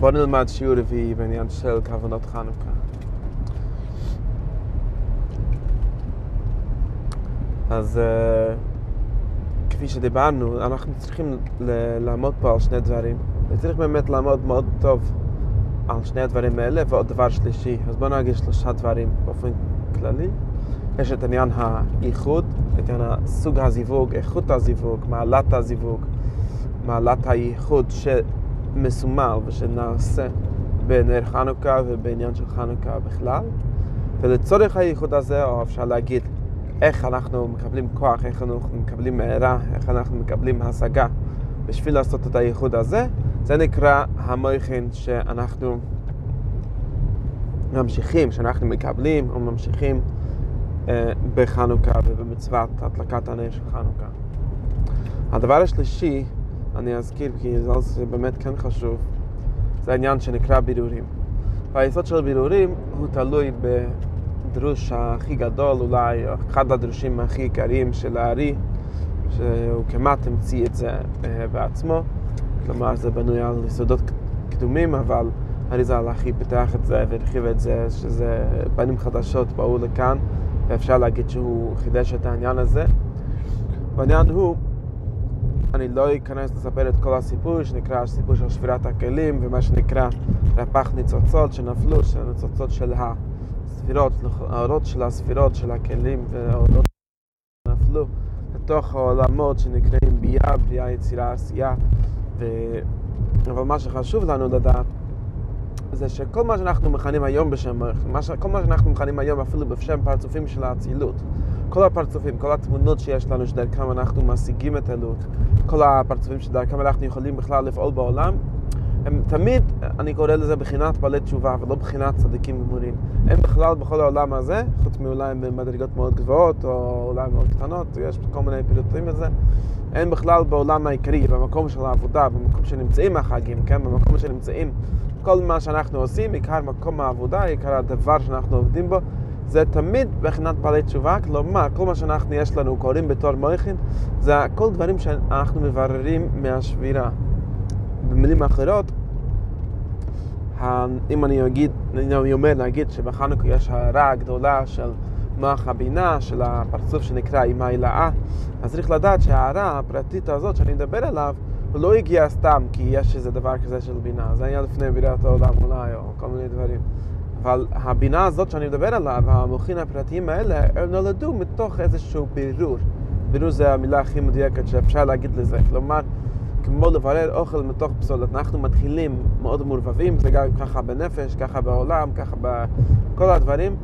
בוא נלמד שיעור רביעי בעניין של כוונות חנוכה. אז כפי שדיברנו, אנחנו צריכים לעמוד פה על שני דברים. וצריך באמת לעמוד מאוד טוב על שני הדברים האלה, ועוד דבר שלישי. אז בואו נגיד שלושה דברים באופן כללי. יש את עניין האיחוד, את עניין סוג הזיווג, איכות הזיווג, מעלת הזיווג, מעלת הייחוד שמסומל ושנעשה בנר חנוכה ובעניין של חנוכה בכלל. ולצורך הייחוד הזה, או אפשר להגיד איך אנחנו מקבלים כוח, איך אנחנו מקבלים מהרה, איך אנחנו מקבלים השגה בשביל לעשות את הייחוד הזה, זה נקרא המויכין שאנחנו ממשיכים, שאנחנו מקבלים או ממשיכים אה, בחנוכה ובמצוות הדלקת הנר של חנוכה. הדבר השלישי, אני אזכיר כי זה באמת כן חשוב, זה העניין שנקרא בירורים. והיסוד של בירורים הוא תלוי בדרוש הכי גדול, אולי אחד הדרושים הכי עיקריים של הארי, שהוא כמעט המציא את זה אה, בעצמו. כלומר זה בנוי על יסודות קדומים, אבל אריזה הלכי פיתח את זה והרחיב את זה, שזה פנים חדשות באו לכאן, ואפשר להגיד שהוא חידש את העניין הזה. והעניין הוא, אני לא אכנס לספר את כל הסיפור, שנקרא הסיפור של שבירת הכלים, ומה שנקרא רפ"ח ניצוצות שנפלו, של הניצוצות של הספירות, האורות של הספירות של הכלים והאורות שנפלו לתוך העולמות שנקראים ביאה, בריאה, יצירה, עשייה. ו... אבל מה שחשוב לנו לדעת זה שכל מה שאנחנו מכנים היום בשם מלך, כל מה שאנחנו מכנים היום אפילו בשם פרצופים של האצילות, כל הפרצופים, כל התמונות שיש לנו שדרכם אנחנו משיגים את אלות, כל הפרצופים שדרכם אנחנו יכולים בכלל לפעול בעולם, הם תמיד, אני קורא לזה בחינת בעלי תשובה ולא בחינת צדיקים גמורים. הם בכלל בכל העולם הזה, חוץ מאולי במדרגות מאוד גבוהות או אולי מאוד קטנות, יש כל מיני פירוטים לזה, הם בכלל בעולם העיקרי, במקום של העבודה, במקום שנמצאים החגים, כן? במקום שנמצאים כל מה שאנחנו עושים, עיקר מקום העבודה, עיקר הדבר שאנחנו עובדים בו, זה תמיד בחינת בעלי תשובה, כלומר, כל מה שאנחנו יש לנו קוראים בתור מויכין, זה כל דברים שאנחנו מבררים מהשבירה. במילים אחרות, אם אני אגיד, אני אומר להגיד שבחנוכה יש הערה גדולה של מוח הבינה, של הפרצוף שנקרא אימה הילאה, אז צריך לדעת שההערה הפרטית הזאת שאני מדבר עליו, הוא לא הגיע סתם כי יש איזה דבר כזה של בינה, זה היה לפני בריאת העולם אולי, או כל מיני דברים. אבל הבינה הזאת שאני מדבר עליו, המוחין הפרטיים האלה, הם נולדו מתוך איזשהו בירור. בירור זה המילה הכי מדויקת שאפשר להגיד לזה. כלומר, כמו לברר אוכל מתוך פסולת. אנחנו מתחילים מאוד מעורבבים, זה גם ככה בנפש, ככה בעולם, ככה בכל הדברים.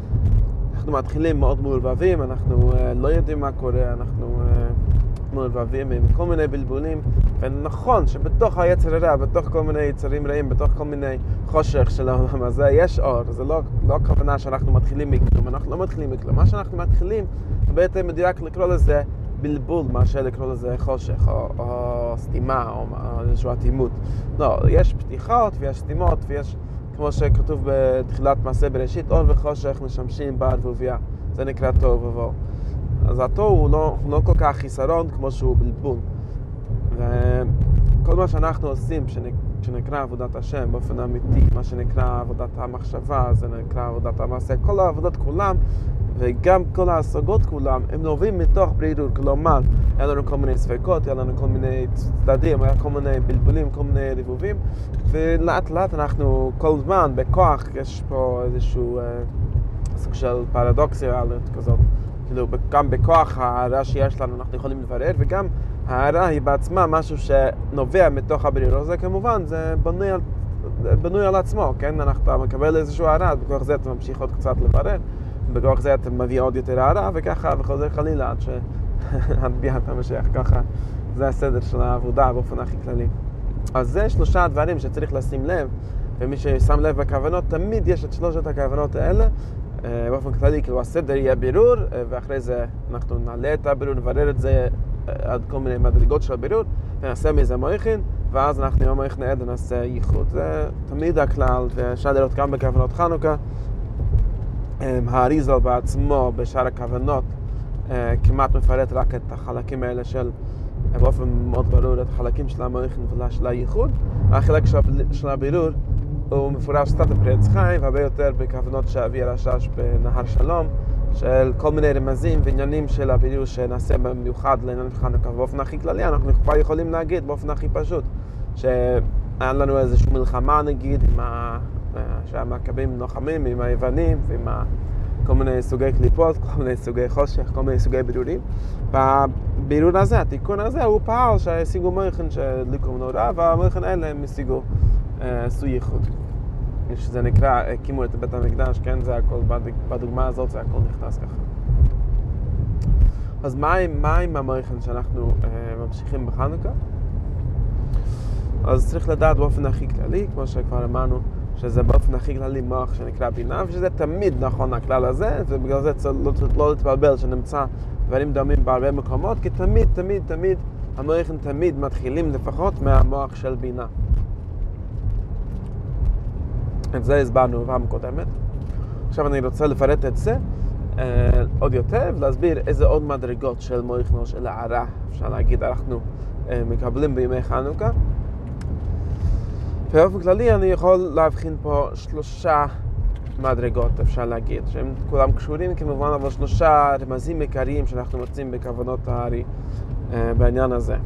אנחנו מתחילים מאוד מעורבבים, אנחנו uh, לא יודעים מה קורה, אנחנו uh, מעורבבים עם כל מיני בלבולים, ונכון שבתוך היצר הרע, בתוך כל מיני יצרים רעים, בתוך כל מיני חושך של העולם הזה, יש אור. זה לא, לא הכוונה שאנחנו מתחילים מכלום, אנחנו לא מתחילים מכלום. מה שאנחנו מתחילים, הרבה יותר מדויק לקרוא לזה בלבול מאשר לקרוא לזה חושך או, או סתימה או איזושהי אטימות. לא, יש פתיחות ויש סתימות ויש, כמו שכתוב בתחילת מעשה בראשית, אור וחושך משמשים בערבוביה. זה נקרא תוהו ובוהו. אז התוהו הוא לא, לא כל כך חיסרון כמו שהוא בלבול. וכל מה שאנחנו עושים, שנקרא עבודת השם באופן אמיתי, מה שנקרא עבודת המחשבה, זה נקרא עבודת המעשה, כל העבודות כולם וגם כל ההשגות כולם, הם נובעים מתוך ברירור, כלומר, היה לנו כל מיני ספקות, היה לנו כל מיני צדדים, היה כל מיני בלבולים, כל מיני ריבובים, ולאט לאט אנחנו כל זמן, בכוח, יש פה איזשהו אה, סוג של פרדוקסיאליות כזאת, כאילו גם בכוח ההערה שיש לנו אנחנו יכולים לברר, וגם ההערה היא בעצמה משהו שנובע מתוך הברירור הזה, כמובן, זה בנוי על, בנוי על עצמו, כן? אנחנו מקבל איזשהו הערה, בכוח זה אתה ממשיך עוד קצת לברר. בכוח זה אתה מביא עוד יותר הערה, וככה וחוזר חלילה עד ביאת המשיח, ככה זה הסדר של העבודה באופן הכי כללי. אז זה שלושה דברים שצריך לשים לב, ומי ששם לב בכוונות, תמיד יש את שלושת הכוונות האלה. אה, באופן כללי, כאילו הסדר יהיה בירור, אה, ואחרי זה אנחנו נעלה את הבירור, נברר את זה עד כל מיני מדרגות של הבירור, ונעשה מזה מויכין, ואז אנחנו עם המויכין העד נעשה ייחוד. זה תמיד הכלל, ואפשר לראות גם בכוונות חנוכה. האריזל בעצמו בשאר הכוונות כמעט מפרט רק את החלקים האלה של באופן מאוד ברור את החלקים של המויכין ושל הייחוד. החלק של הבירור הוא מפורש קצת בפרץ חיים, והרבה יותר בכוונות שאבי הרשש בנהר שלום, של כל מיני רמזים ועניינים של הבירור שנעשה במיוחד לעניין חנוכה. באופן הכי כללי אנחנו כבר יכולים להגיד באופן הכי פשוט, שהיה לנו איזושהי מלחמה נגיד עם ה... שהמכבים לוחמים עם היוונים ועם ה... כל מיני סוגי קליפות, כל מיני סוגי חושך, כל מיני סוגי בירורים. והבירור הזה, התיקון הזה, הוא פעל שהשיגו מויכן שהדליקו מנורה, והמויכן האלה הם השיגו עשו ייחוד. שזה נקרא, הקימו את בית המקדש, כן, זה הכל, בדוגמה הזאת זה הכל נכנס ככה. אז מה, מה עם המויכן שאנחנו אה, ממשיכים בחנוכה? אז צריך לדעת באופן הכי כללי, כמו שכבר אמרנו, שזה באופן הכי כללי מוח שנקרא בינה, ושזה תמיד נכון הכלל הזה, ובגלל זה צריך לא, לא להתבלבל שנמצא דברים דומים בהרבה מקומות, כי תמיד, תמיד, תמיד, המוחים תמיד מתחילים לפחות מהמוח של בינה. את זה הסברנו בפעם קודמת. עכשיו אני רוצה לפרט את זה אה, עוד יותר, ולהסביר איזה עוד מדרגות של מויכנו של הערה, אפשר להגיד, אנחנו אה, מקבלים בימי חנוכה. באופן כללי אני יכול להבחין פה שלושה מדרגות, אפשר להגיד, שהם כולם קשורים כמובן, אבל שלושה רמזים עיקריים שאנחנו מוצאים בכוונות הארי אה, בעניין הזה.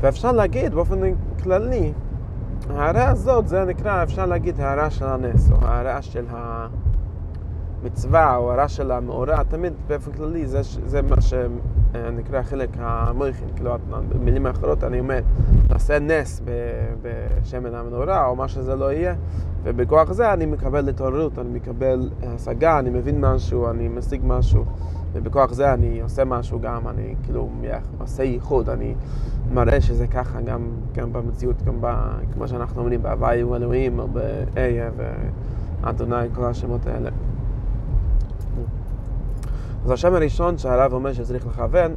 ואפשר להגיד באופן כללי, ההערה הזאת זה נקרא, אפשר להגיד, הערה של הנס, או הערה של המצווה, או הערה של המאורע, תמיד באופן כללי זה, זה מה שנקרא חלק המויכין, כאילו במילים האחרות אני אומר, נעשה נס בשמן המנורה, או מה שזה לא יהיה, ובכוח זה אני מקבל התעוררות, אני מקבל השגה, אני מבין משהו, אני משיג משהו, ובכוח זה אני עושה משהו גם, אני כאילו עושה ייחוד, אני מראה שזה ככה גם, גם במציאות, גם ב, כמו שאנחנו אומרים, בהוואי הוא אלוהים, או באיה ואדוני, כל השמות האלה. אז השם הראשון שהרב אומר שצריך לכוון,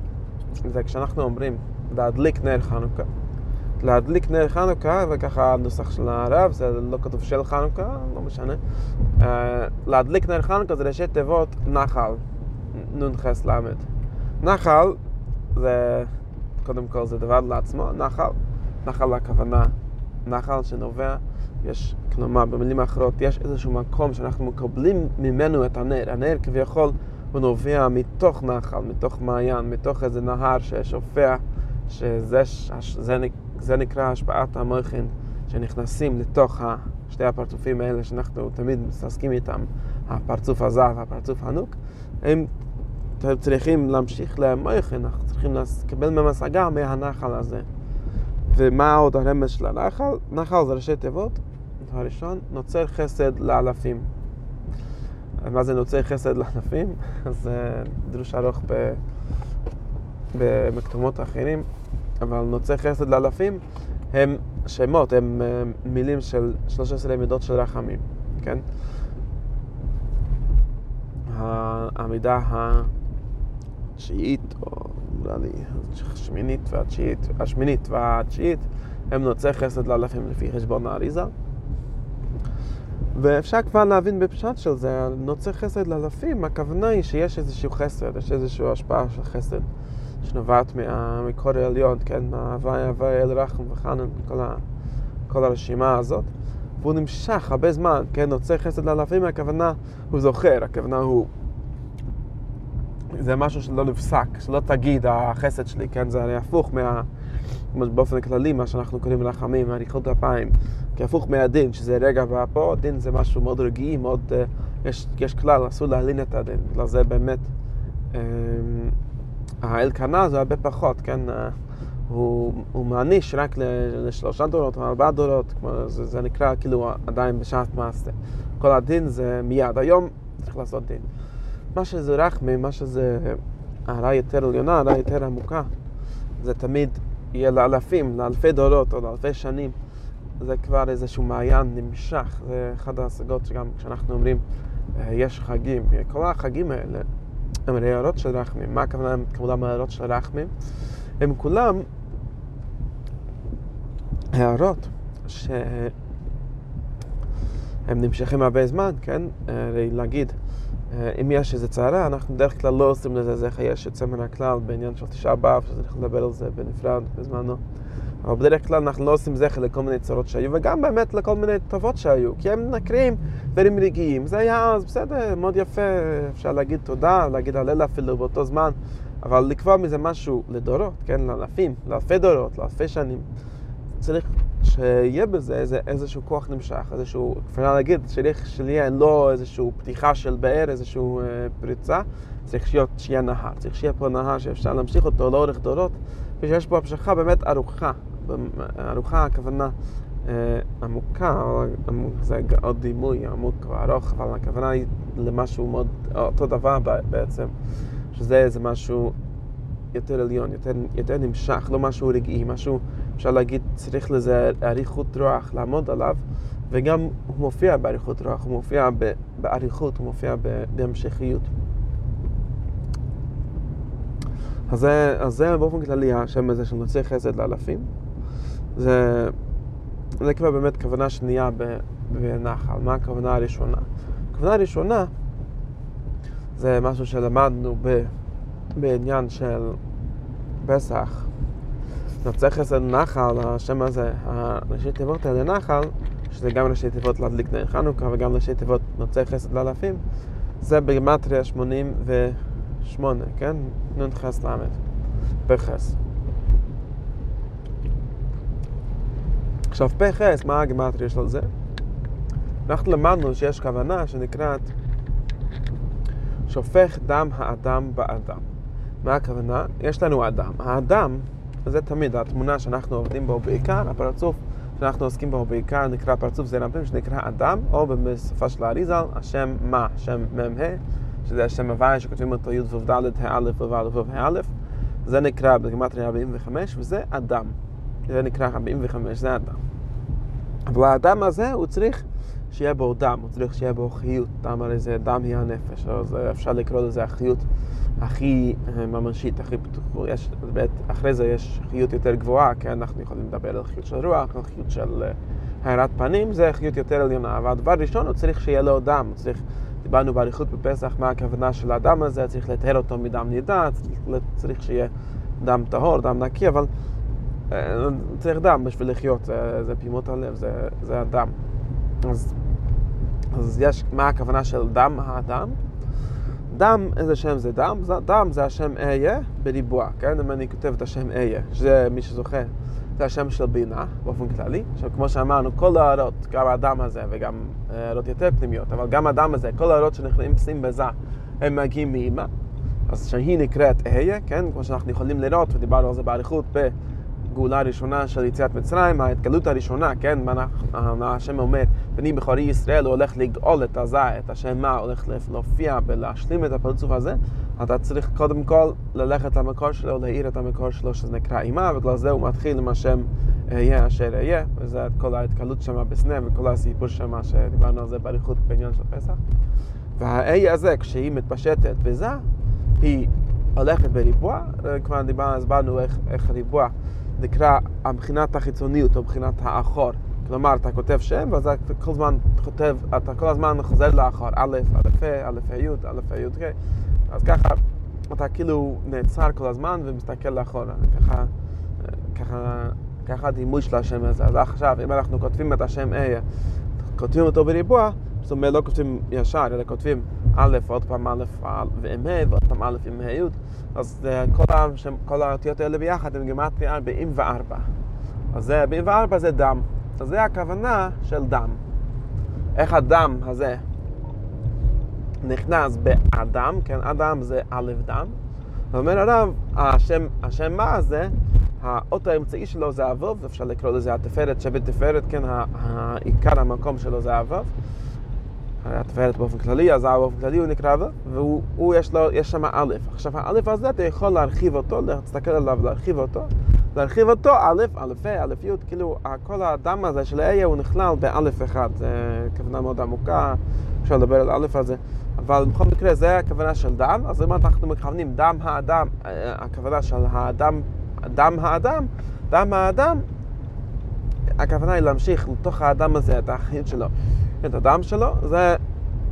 זה כשאנחנו אומרים להדליק נר חנוכה. להדליק נר חנוכה, וככה הנוסח של הרב, זה לא כתוב של חנוכה, לא משנה. Uh, להדליק נר חנוכה זה ראשי תיבות נחל, נ"ח ל'. נחל זה, קודם כל זה דבר לעצמו, נחל, נחל הכוונה, נחל שנובע, יש, כלומר במילים אחרות, יש איזשהו מקום שאנחנו מקבלים ממנו את הנר, הנר כביכול הוא נובע מתוך נחל, מתוך מעיין, מתוך איזה נהר ששופע, שזה זה, זה נקרא השפעת המוחין שנכנסים לתוך שתי הפרצופים האלה שאנחנו תמיד מתעסקים איתם, הפרצוף הזר והפרצוף הנוק, הם צריכים להמשיך למוחין, אנחנו צריכים לקבל השגה מהנחל הזה. ומה עוד הרמז של הנחל? נחל זה ראשי תיבות, הראשון, נוצר חסד לאלפים. מה זה נוצר חסד לענפים? אז דרוש ארוך ב... במקומות אחרים, אבל נוצר חסד לאלפים הם שמות, הם מילים של 13 מידות של רחמים, כן? המידה התשיעית, או נראה לי השמינית והתשיעית, השמינית והתשיעית, הם נוצר חסד לאלפים לפי חשבון האריזה. ואפשר כבר להבין בפשט של זה, נוצר חסד לאלפים, הכוונה היא שיש איזשהו חסד, יש איזושהי השפעה של חסד שנובעת מקור העליון, כן, מהווי הווי אל רחם וחנן, כל, ה, כל הרשימה הזאת. והוא נמשך הרבה זמן, כן, נוצר חסד לאלפים, הכוונה הוא זוכר, הכוונה הוא... זה משהו שלא נפסק, שלא תגיד החסד שלי, כן, זה הרי הפוך מה... באופן כללי, מה שאנחנו קוראים רחמים, אריכות אפיים, כהפוך מהדין, שזה רגע ופה, דין זה משהו מאוד רגעי, מאוד, uh, יש, יש כלל, אסור להלין את הדין, בגלל זה באמת, um, האלקנה זה הרבה פחות, כן, uh, הוא, הוא מעניש רק לשלושה דורות או ארבעה דורות, כמו, זה, זה נקרא כאילו עדיין בשעת מעשה. כל הדין זה מיד, היום צריך לעשות דין. מה שזה רחמי, מה שזה הרעה יותר עליונה, הרעה יותר עמוקה, זה תמיד יהיה לאלפים, לאלפי דורות או לאלפי שנים. זה כבר איזשהו מעיין נמשך, זה אחת ההשגות שגם כשאנחנו אומרים אה, יש חגים, כל החגים האלה הם הערות של רחמים. מה הכוונה הם כולם הערות של רחמים? הם כולם הערות שהם נמשכים הרבה זמן, כן? הרי להגיד, אה, אם יש איזה צערה, אנחנו בדרך כלל לא עושים לזה זכר יש יוצא מן הכלל בעניין של תשעה באב, שצריך לדבר על זה בנפרד בזמנו. אבל בדרך כלל אנחנו לא עושים זכר לכל מיני צרות שהיו, וגם באמת לכל מיני טובות שהיו, כי הם נקרים דברים רגעיים. זה היה אז, בסדר, מאוד יפה, אפשר להגיד תודה, להגיד הלל אפילו באותו זמן, אבל לקבוע מזה משהו לדורות, כן, לאלפים, לאלפי דורות, לאלפי שנים. צריך שיהיה בזה איזה, איזשהו כוח נמשך, איזשהו, אפשר להגיד, צריך שיהיה לא איזשהו פתיחה של באר, איזשהו אה, פריצה, צריך להיות, שיהיה נהר, צריך שיהיה פה נהר שאפשר להמשיך אותו לאורך דורות, ושיש פה המשכה באמת ארוכה, ארוכה הכוונה אה, עמוקה, זה עוד דימוי עמוק וארוך, אבל הכוונה היא למשהו מאוד, אותו דבר בעצם, שזה איזה משהו יותר עליון, יותר, יותר נמשך, לא משהו רגעי, משהו, אפשר להגיד, צריך לזה אריכות רוח לעמוד עליו, וגם הוא מופיע באריכות רוח, הוא מופיע באריכות, הוא מופיע בהמשכיות. אז זה, אז זה באופן כללי השם הזה של נוצרי חסד לאלפים. זה, זה כבר באמת כוונה שנייה בנחל. מה הכוונה הראשונה? הכוונה הראשונה זה משהו שלמדנו ב... בעניין של פסח, נוצר חסד נחל, השם הזה, הראשי תיבות האלה נחל, שזה גם ראשי תיבות להדליק נר חנוכה וגם ראשי תיבות נוצר חסד לאלפים, זה בגמטריה 88, כן? נ"ח ל', פחס. עכשיו פחס, מה הגמטריה של זה? אנחנו למדנו שיש כוונה שנקראת שופך דם האדם באדם. מה הכוונה? יש לנו אדם. האדם, זה תמיד התמונה שאנחנו עובדים בו בעיקר, הפרצוף שאנחנו עוסקים בו בעיקר נקרא פרצוף זעיר אנפין, שנקרא אדם, או בשפה של האריזל, השם מה, שם מ"ה, שזה השם הוואי שכותבים אותו י' ו"ד, ה"א ו"ו ו"א, זה נקרא בגמטריה 45, וזה אדם. זה נקרא 45, זה אדם. אבל האדם הזה, הוא צריך שיהיה בו דם, הוא צריך שיהיה בו חיות. דם הרי זה דם היא הנפש, אז אפשר לקרוא לזה החיות הכי אה, ממשית, הכי פתוחה. אחרי זה יש חיות יותר גבוהה, כי אנחנו יכולים לדבר על חיות של רוח, על חיות של אה, הארת פנים, זה חיות יותר עליונה. אבל הדבר הראשון, הוא צריך שיהיה לו דם. צריך, דיברנו באריכות בפסח מה הכוונה של הדם הזה, צריך לטהר אותו מדם נידה, צריך, צריך שיהיה דם טהור, דם נקי, אבל אה, צריך דם בשביל לחיות, זה, זה פעימות הלב, זה, זה הדם. אז, אז יש, מה הכוונה של דם האדם? דם, איזה שם זה דם? דם זה השם אהיה בריבוע, כן? אם אני כותב את השם אהיה, שזה מי שזוכה, זה השם של בינה, באופן כללי. עכשיו, כמו שאמרנו, כל הערות, גם הדם הזה וגם הערות יותר פנימיות, אבל גם הדם הזה, כל הערות שנכנסים בזה, הם מגיעים מאמא. אז שהיא נקראת אהיה, כן? כמו שאנחנו יכולים לראות, ודיברנו על זה באריכות בגאולה הראשונה של יציאת מצרים, ההתגלות הראשונה, כן? מה השם אומר, בני בכורי ישראל, הוא הולך לגאול את הזה, את השם מה, הולך להופיע ולהשלים את הפרצוף הזה, אתה צריך קודם כל ללכת למקור שלו, להאיר את המקור שלו, שזה נקרא אימה, ובגלל זה הוא מתחיל עם השם אהיה אשר אהיה, וזה כל ההתקלות שם בסנה וכל הסיפור שם שדיברנו על זה באריכות בעניין של פסח. והאהיה הזה, כשהיא מתפשטת בזה, היא הולכת בריבוע, כבר דיברנו, הסברנו איך, איך הריבוע נקרא מבחינת החיצוניות או מבחינת האחור. כלומר, אתה כותב שם, ואז אתה כל הזמן כותב, אתה כל הזמן חוזר לאחור, א', א', א', א', א', י', כן? אז ככה, אתה כאילו נעצר כל הזמן ומסתכל לאחורה. ככה, ככה, ככה הדימוי של השם הזה. אז עכשיו, אם אנחנו כותבים את השם איה, כותבים אותו בריבוע, זאת אומרת, לא כותבים ישר, אלא כותבים א', עוד פעם א', ועם ה', ועוד פעם א' עם ה' י', אז כל, כל האותיות האלה ביחד הם גימטריה 44. אז 44 זה דם. אז זה הכוונה של דם. איך הדם הזה נכנס באדם, כן, אדם זה א' דם. ואומר הרב, השם, השם מה הזה, האות האמצעי שלו זה אבוב, אפשר לקרוא לזה התפארת שבתפארת, כן, העיקר המקום שלו זה אבוב. התפארת באופן כללי, אז באופן כללי הוא נקרא אבוב, והוא יש לו, יש שם א'. עכשיו האלף הזה אתה יכול להרחיב אותו, להסתכל עליו, להרחיב אותו. להרחיב אותו, א', א', ה', א', י', כאילו, כל הדם הזה של איה הוא נכלל באלף אחד. זו כוונה מאוד עמוקה, אפשר לדבר על א' הזה. אבל בכל מקרה, זה הכוונה של דם, אז אם אנחנו מכוונים דם האדם, הכוונה של האדם, דם האדם, דם האדם, הכוונה היא להמשיך לתוך האדם הזה, את האחריות שלו, את הדם שלו, זה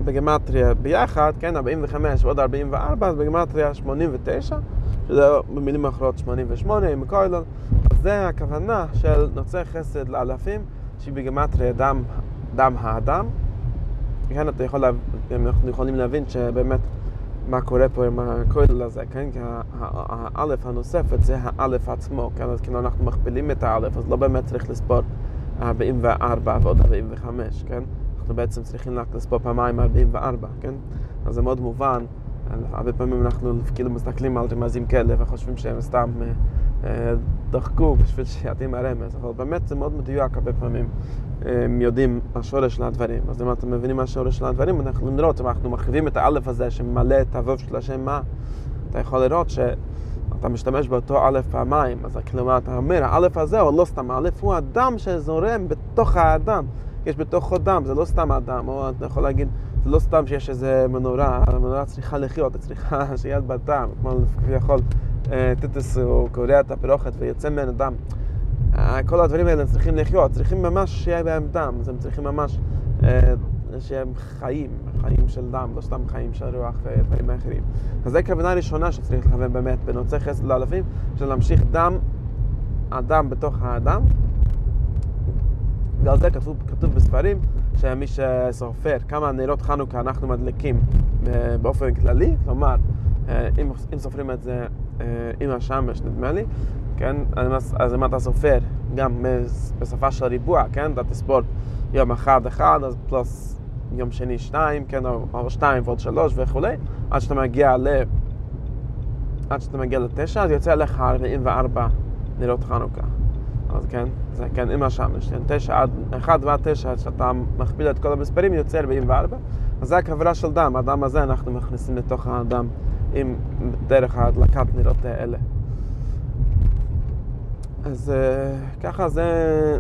בגמטריה ביחד, כן, 45 ועוד 44, אז בגמטריה 89. שזה במילים אחרות 88 עם קוילון, זה הכוונה של נוצר חסד לאלפים, שהיא דם, דם האדם. כן, אתה יכול, אנחנו יכולים להבין שבאמת מה קורה פה עם הכולל הזה, כן? כי האלף הנוספת זה האלף עצמו, כן? אז כאילו אנחנו מכפילים את האלף, אז לא באמת צריך לספור 44 ועוד 45, כן? אנחנו בעצם צריכים רק לספור פעמיים 44, כן? אז זה מאוד מובן. הרבה פעמים אנחנו כאילו מסתכלים על רמזים כאלה וחושבים שהם סתם אה, אה, דחקו בשביל שיתאים הרמז, אבל באמת זה מאוד מדויק הרבה פעמים. הם יודעים השורש של הדברים. אז אם אתם מבינים מה השורש של הדברים, אנחנו יכולים לראות, אם אנחנו מחריבים את האלף הזה שממלא את הוו של השם מה, אתה יכול לראות שאתה משתמש באותו אלף פעמיים. אז כלומר, אתה אומר, האלף הזה הוא לא סתם האלף, הוא הדם שזורם בתוך האדם. יש בתוכו דם, זה לא סתם אדם, או אתה יכול להגיד, זה לא סתם שיש איזה מנורה, המנורה צריכה לחיות, היא צריכה בה דם, כמו כביכול טיטוס הוא קורע את הפרוכת ויוצא ממנו דם. כל הדברים האלה צריכים לחיות, צריכים ממש שיהיה בהם דם, אז הם צריכים ממש שהם חיים, חיים של דם, לא סתם חיים של רוח ודברים אחרים. אז זו הכוונה הראשונה שצריך לכוון באמת בנוצר חסד לאלפים, של להמשיך דם, הדם בתוך האדם. ועל זה כתוב, כתוב בספרים שמי שסופר כמה נרות חנוכה אנחנו מדליקים באופן כללי, כלומר, אם, אם סופרים את זה עם השמש, נדמה לי, כן? אז אם אתה סופר גם בשפה של ריבוע, כן? אתה תספור יום אחד אחד, אז פלוס יום שני שתיים, כן? או, או שתיים ועוד שלוש וכולי, עד שאתה מגיע ל... עד שאתה מגיע לתשע, אז יוצא לך 44 נרות חנוכה. אז כן, זה כן עם השמש, כן? תשע עד, אחד ועד תשע, שאתה מכפיל את כל המספרים, יוצא 44. אז זה הכוונה של דם, הדם הזה אנחנו מכניסים לתוך הדם עם דרך ההדלקת נרות האלה. אז uh, ככה זה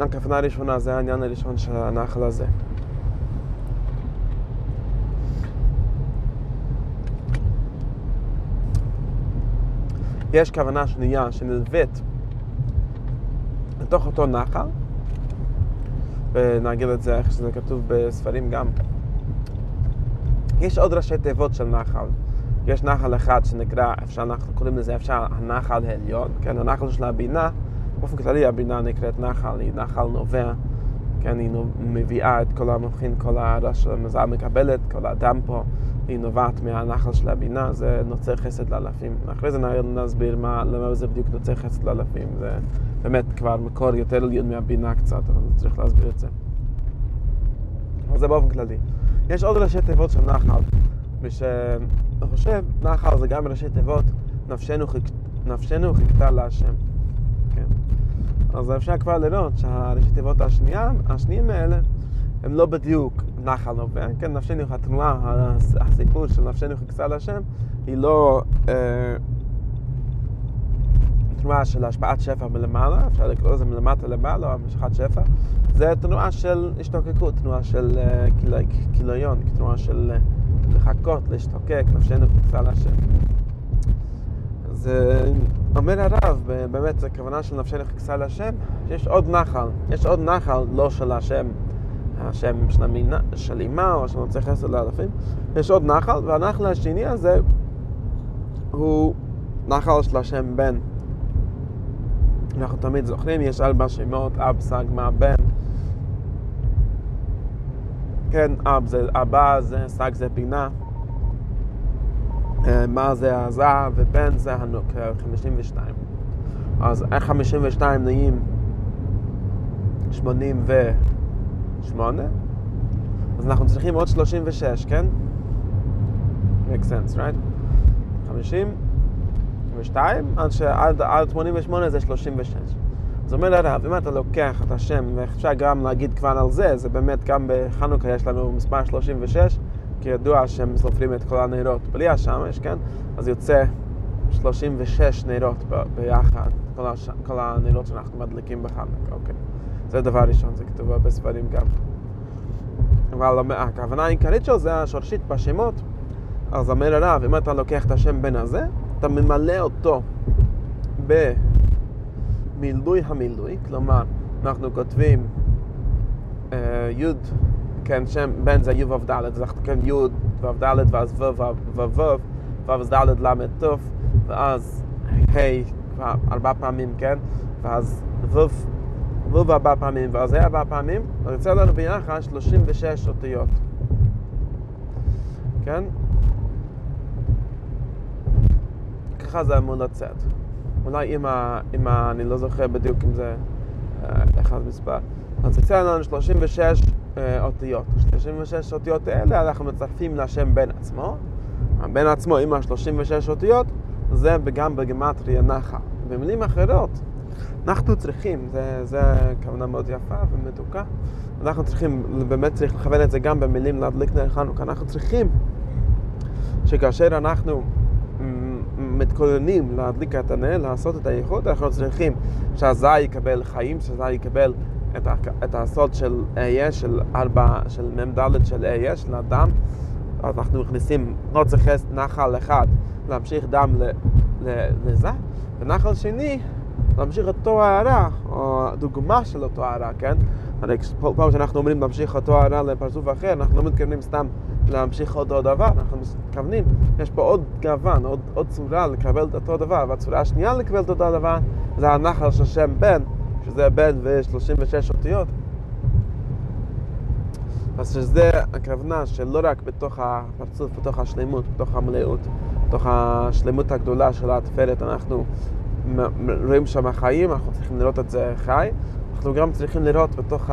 הכוונה הראשונה, זה העניין הראשון של הנחל הזה. יש כוונה שנייה שנלווית לתוך אותו נחל, ונגיד את זה איך שזה כתוב בספרים גם. יש עוד ראשי תיבות של נחל. יש נחל אחד שנקרא, אפשר, אנחנו קוראים לזה אפשר הנחל העליון, כן, הנחל של הבינה, באופן כללי הבינה נקראת נחל, היא נחל נובע, כן, היא מביאה את כל המבחין, כל הרעש של המזל מקבלת, כל האדם פה, היא נובעת מהנחל של הבינה, זה נוצר חסד לאלפים. אחרי זה נסביר מה, למה זה בדיוק נוצר חסד לאלפים, זה באמת כבר מקור יותר עליון מהבינה קצת, אבל צריך להסביר את זה. אבל זה באופן כללי. יש עוד ראשי תיבות של נחל. ושאני חושב, נחל זה גם ראשי תיבות, נפשנו, חיק... נפשנו חיכתה להשם. כן. אז אפשר כבר לראות שהראשי תיבות השנייה, השניים האלה, הם לא בדיוק נחל נובע, כן, נפשנו, התנועה, הסיפור של נפשנו חיכתה להשם, היא לא אה, תנועה של השפעת שפע מלמעלה, אפשר לקרוא לזה מלמטה למעלה, או המשכת שפע, זה תנועה של השתוקקות, תנועה של אה, כיליון, תנועה של... אה, לחכות, להשתוקק, נפשנו חיפשה להשם. אז אומר הרב, באמת, זו כוונה של נפשנו חיפשה להשם, יש עוד נחל, יש עוד נחל, לא של השם, השם של, המינה, של אימה, או של נוצא חסד לאלפים, יש עוד נחל, והנחל השני הזה הוא נחל של השם בן. אנחנו תמיד זוכרים, יש ארבע שמות, אב, סג, מה, בן. כן, אב זה אבא, זה סג זה בינה. מה זה עזה ובן זה הנוק, 52. אז איך 52 נהיים 88? אז אנחנו צריכים עוד 36, כן? make sense, right? 52, עד, עד 88 זה 36. אז אומר הרב, אם אתה לוקח את השם, ואפשר גם להגיד כבר על זה, זה באמת גם בחנוכה יש לנו מספר 36, כי ידוע שהם סופרים את כל הנרות בלי השמש, כן? אז יוצא 36 נרות ביחד, כל, הש... כל הנרות שאנחנו מדליקים בחנוכה, אוקיי. זה דבר ראשון, זה כתוב בספרים גם. אבל הכוונה העיקרית שלו זה השורשית בשמות. אז אומר הרב, אם אתה לוקח את השם בן הזה, אתה ממלא אותו ב... מילוי המילוי, כלומר, אנחנו כותבים י' כן, שם בן זה י' ו' ד', אז אנחנו כותבים י' ו' ד' ואז ו' ו' ו' ו' ד' ל' ת' ואז ה' ארבע פעמים, כן? ואז ווב, ווב ארבע פעמים, ואז היה ארבע פעמים, אז יוצא לנו ביחד 36 אותיות. כן? ככה זה אמור לצאת. אולי אם, ה, אם ה, אני לא זוכר בדיוק אם זה אה, אחד מספר. אז יצא לנו 36 אה, אותיות. 36 אותיות האלה אנחנו מצרפים לשם בן עצמו. הבן עצמו עם ה-36 אותיות זה גם בגמטריה נחה. במילים אחרות, אנחנו צריכים, זה, זה כוונה מאוד יפה ומתוקה, אנחנו צריכים, באמת צריך לכוון את זה גם במילים להדליק נר חנוכה, אנחנו צריכים שכאשר אנחנו מתכוננים להדליק את הנר, לעשות את הייחוד, אנחנו צריכים שהזי יקבל חיים, שהזי יקבל את, את הסוד של אהיה, של ארבע, של מ"ד של אהיה, של הדם. אז אנחנו מכניסים נוצר חס נחל אחד, להמשיך דם לזה, ונחל שני, להמשיך אותו הערה, או דוגמה של אותו הערה, כן? הרי כל פעם שאנחנו אומרים להמשיך אותו הערה לפרצוף אחר, אנחנו לא מתכוונים סתם להמשיך אותו דבר, אנחנו מתכוונים, יש פה עוד גוון, עוד, עוד צורה לקבל את אותו דבר, והצורה השנייה לקבל את אותו דבר זה הנחל של שם בן, שזה בן ו-36 אותיות. אז שזה הכוונה שלא רק בתוך הפרצוף, בתוך השלמות, בתוך המלאות, בתוך השלמות הגדולה של התפארת אנחנו רואים שם חיים, אנחנו צריכים לראות את זה חי, אנחנו גם צריכים לראות בתוך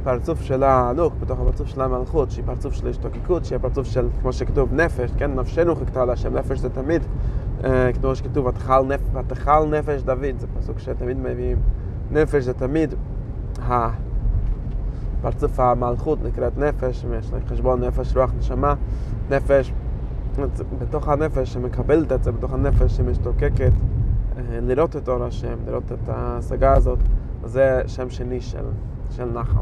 הפרצוף של ההלוך, בתוך הפרצוף של המלכות, שהיא פרצוף של השתוקקות, שהיא פרצוף של, כמו שכתוב, נפש, כן, נפשנו חיכתה להשם, נפש זה תמיד, אה, כמו שכתוב, ותאכל נפש, נפש דוד, זה פסוק שתמיד מביאים, נפש זה תמיד הפרצוף המלכות נקראת נפש, יש חשבון נפש, רוח, נשמה, נפש, בתוך הנפש שמקבלת את זה, בתוך הנפש שמשתוקקת, אה, לראות את אור השם, לראות את ההשגה הזאת, זה שם שני של, של נחל.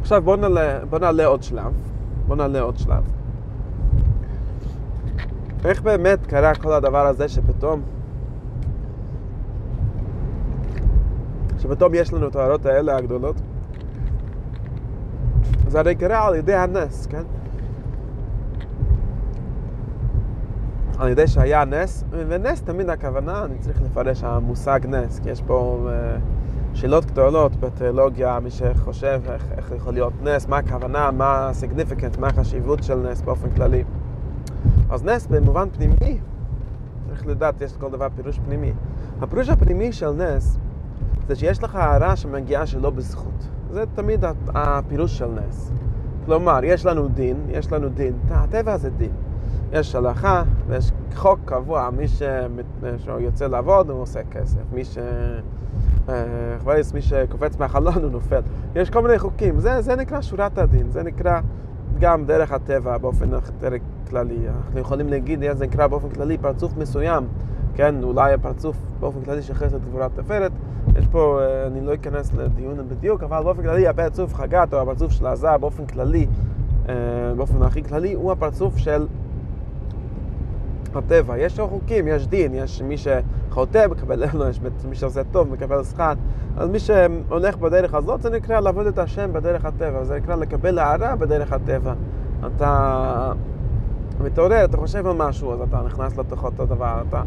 עכשיו בואו נעלה, בוא נעלה עוד שלב. בואו נעלה עוד שלב. איך באמת קרה כל הדבר הזה שפתאום שפתאום יש לנו את ההערות האלה הגדולות זה הרי קרה על ידי הנס, כן? על ידי שהיה נס, ונס תמיד הכוונה, אני צריך לפרש המושג נס, כי יש פה uh, שאלות גדולות בתיאולוגיה, מי שחושב איך, איך יכול להיות נס, מה הכוונה, מה ה-significant, מה החשיבות של נס באופן כללי. אז נס במובן פנימי, צריך לדעת, יש כל דבר פירוש פנימי. הפירוש הפנימי של נס זה שיש לך הערה שמגיעה שלא בזכות. זה תמיד הפירוש של נס. כלומר, יש לנו דין, יש לנו דין, הטבע זה דין. יש הלכה ויש חוק קבוע, מי שיוצא לעבוד הוא עושה כסף, מי ש... חווייס, מי שקופץ מהחלון הוא נופל. יש כל מיני חוקים, זה, זה נקרא שורת הדין, זה נקרא גם דרך הטבע באופן יותר כללי. אנחנו יכולים להגיד, זה נקרא באופן כללי פרצוף מסוים, כן, אולי הפרצוף באופן כללי של חסד גבורת תפארת. יש פה, אני לא אכנס לדיון בדיוק, אבל באופן כללי הפרצוף חגת או הפרצוף של עזה באופן כללי, באופן הכי כללי, הוא הפרצוף של הטבע. יש חוקים, יש דין, יש מי שחוטא מקבל עונש, מי שעושה טוב מקבל שכר. אז מי שהולך בדרך הזאת זה נקרא לעבוד את השם בדרך הטבע, זה נקרא לקבל הערה בדרך הטבע. אתה מתעורר, אתה חושב על משהו, אז אתה נכנס לתוך אותו דבר, אתה,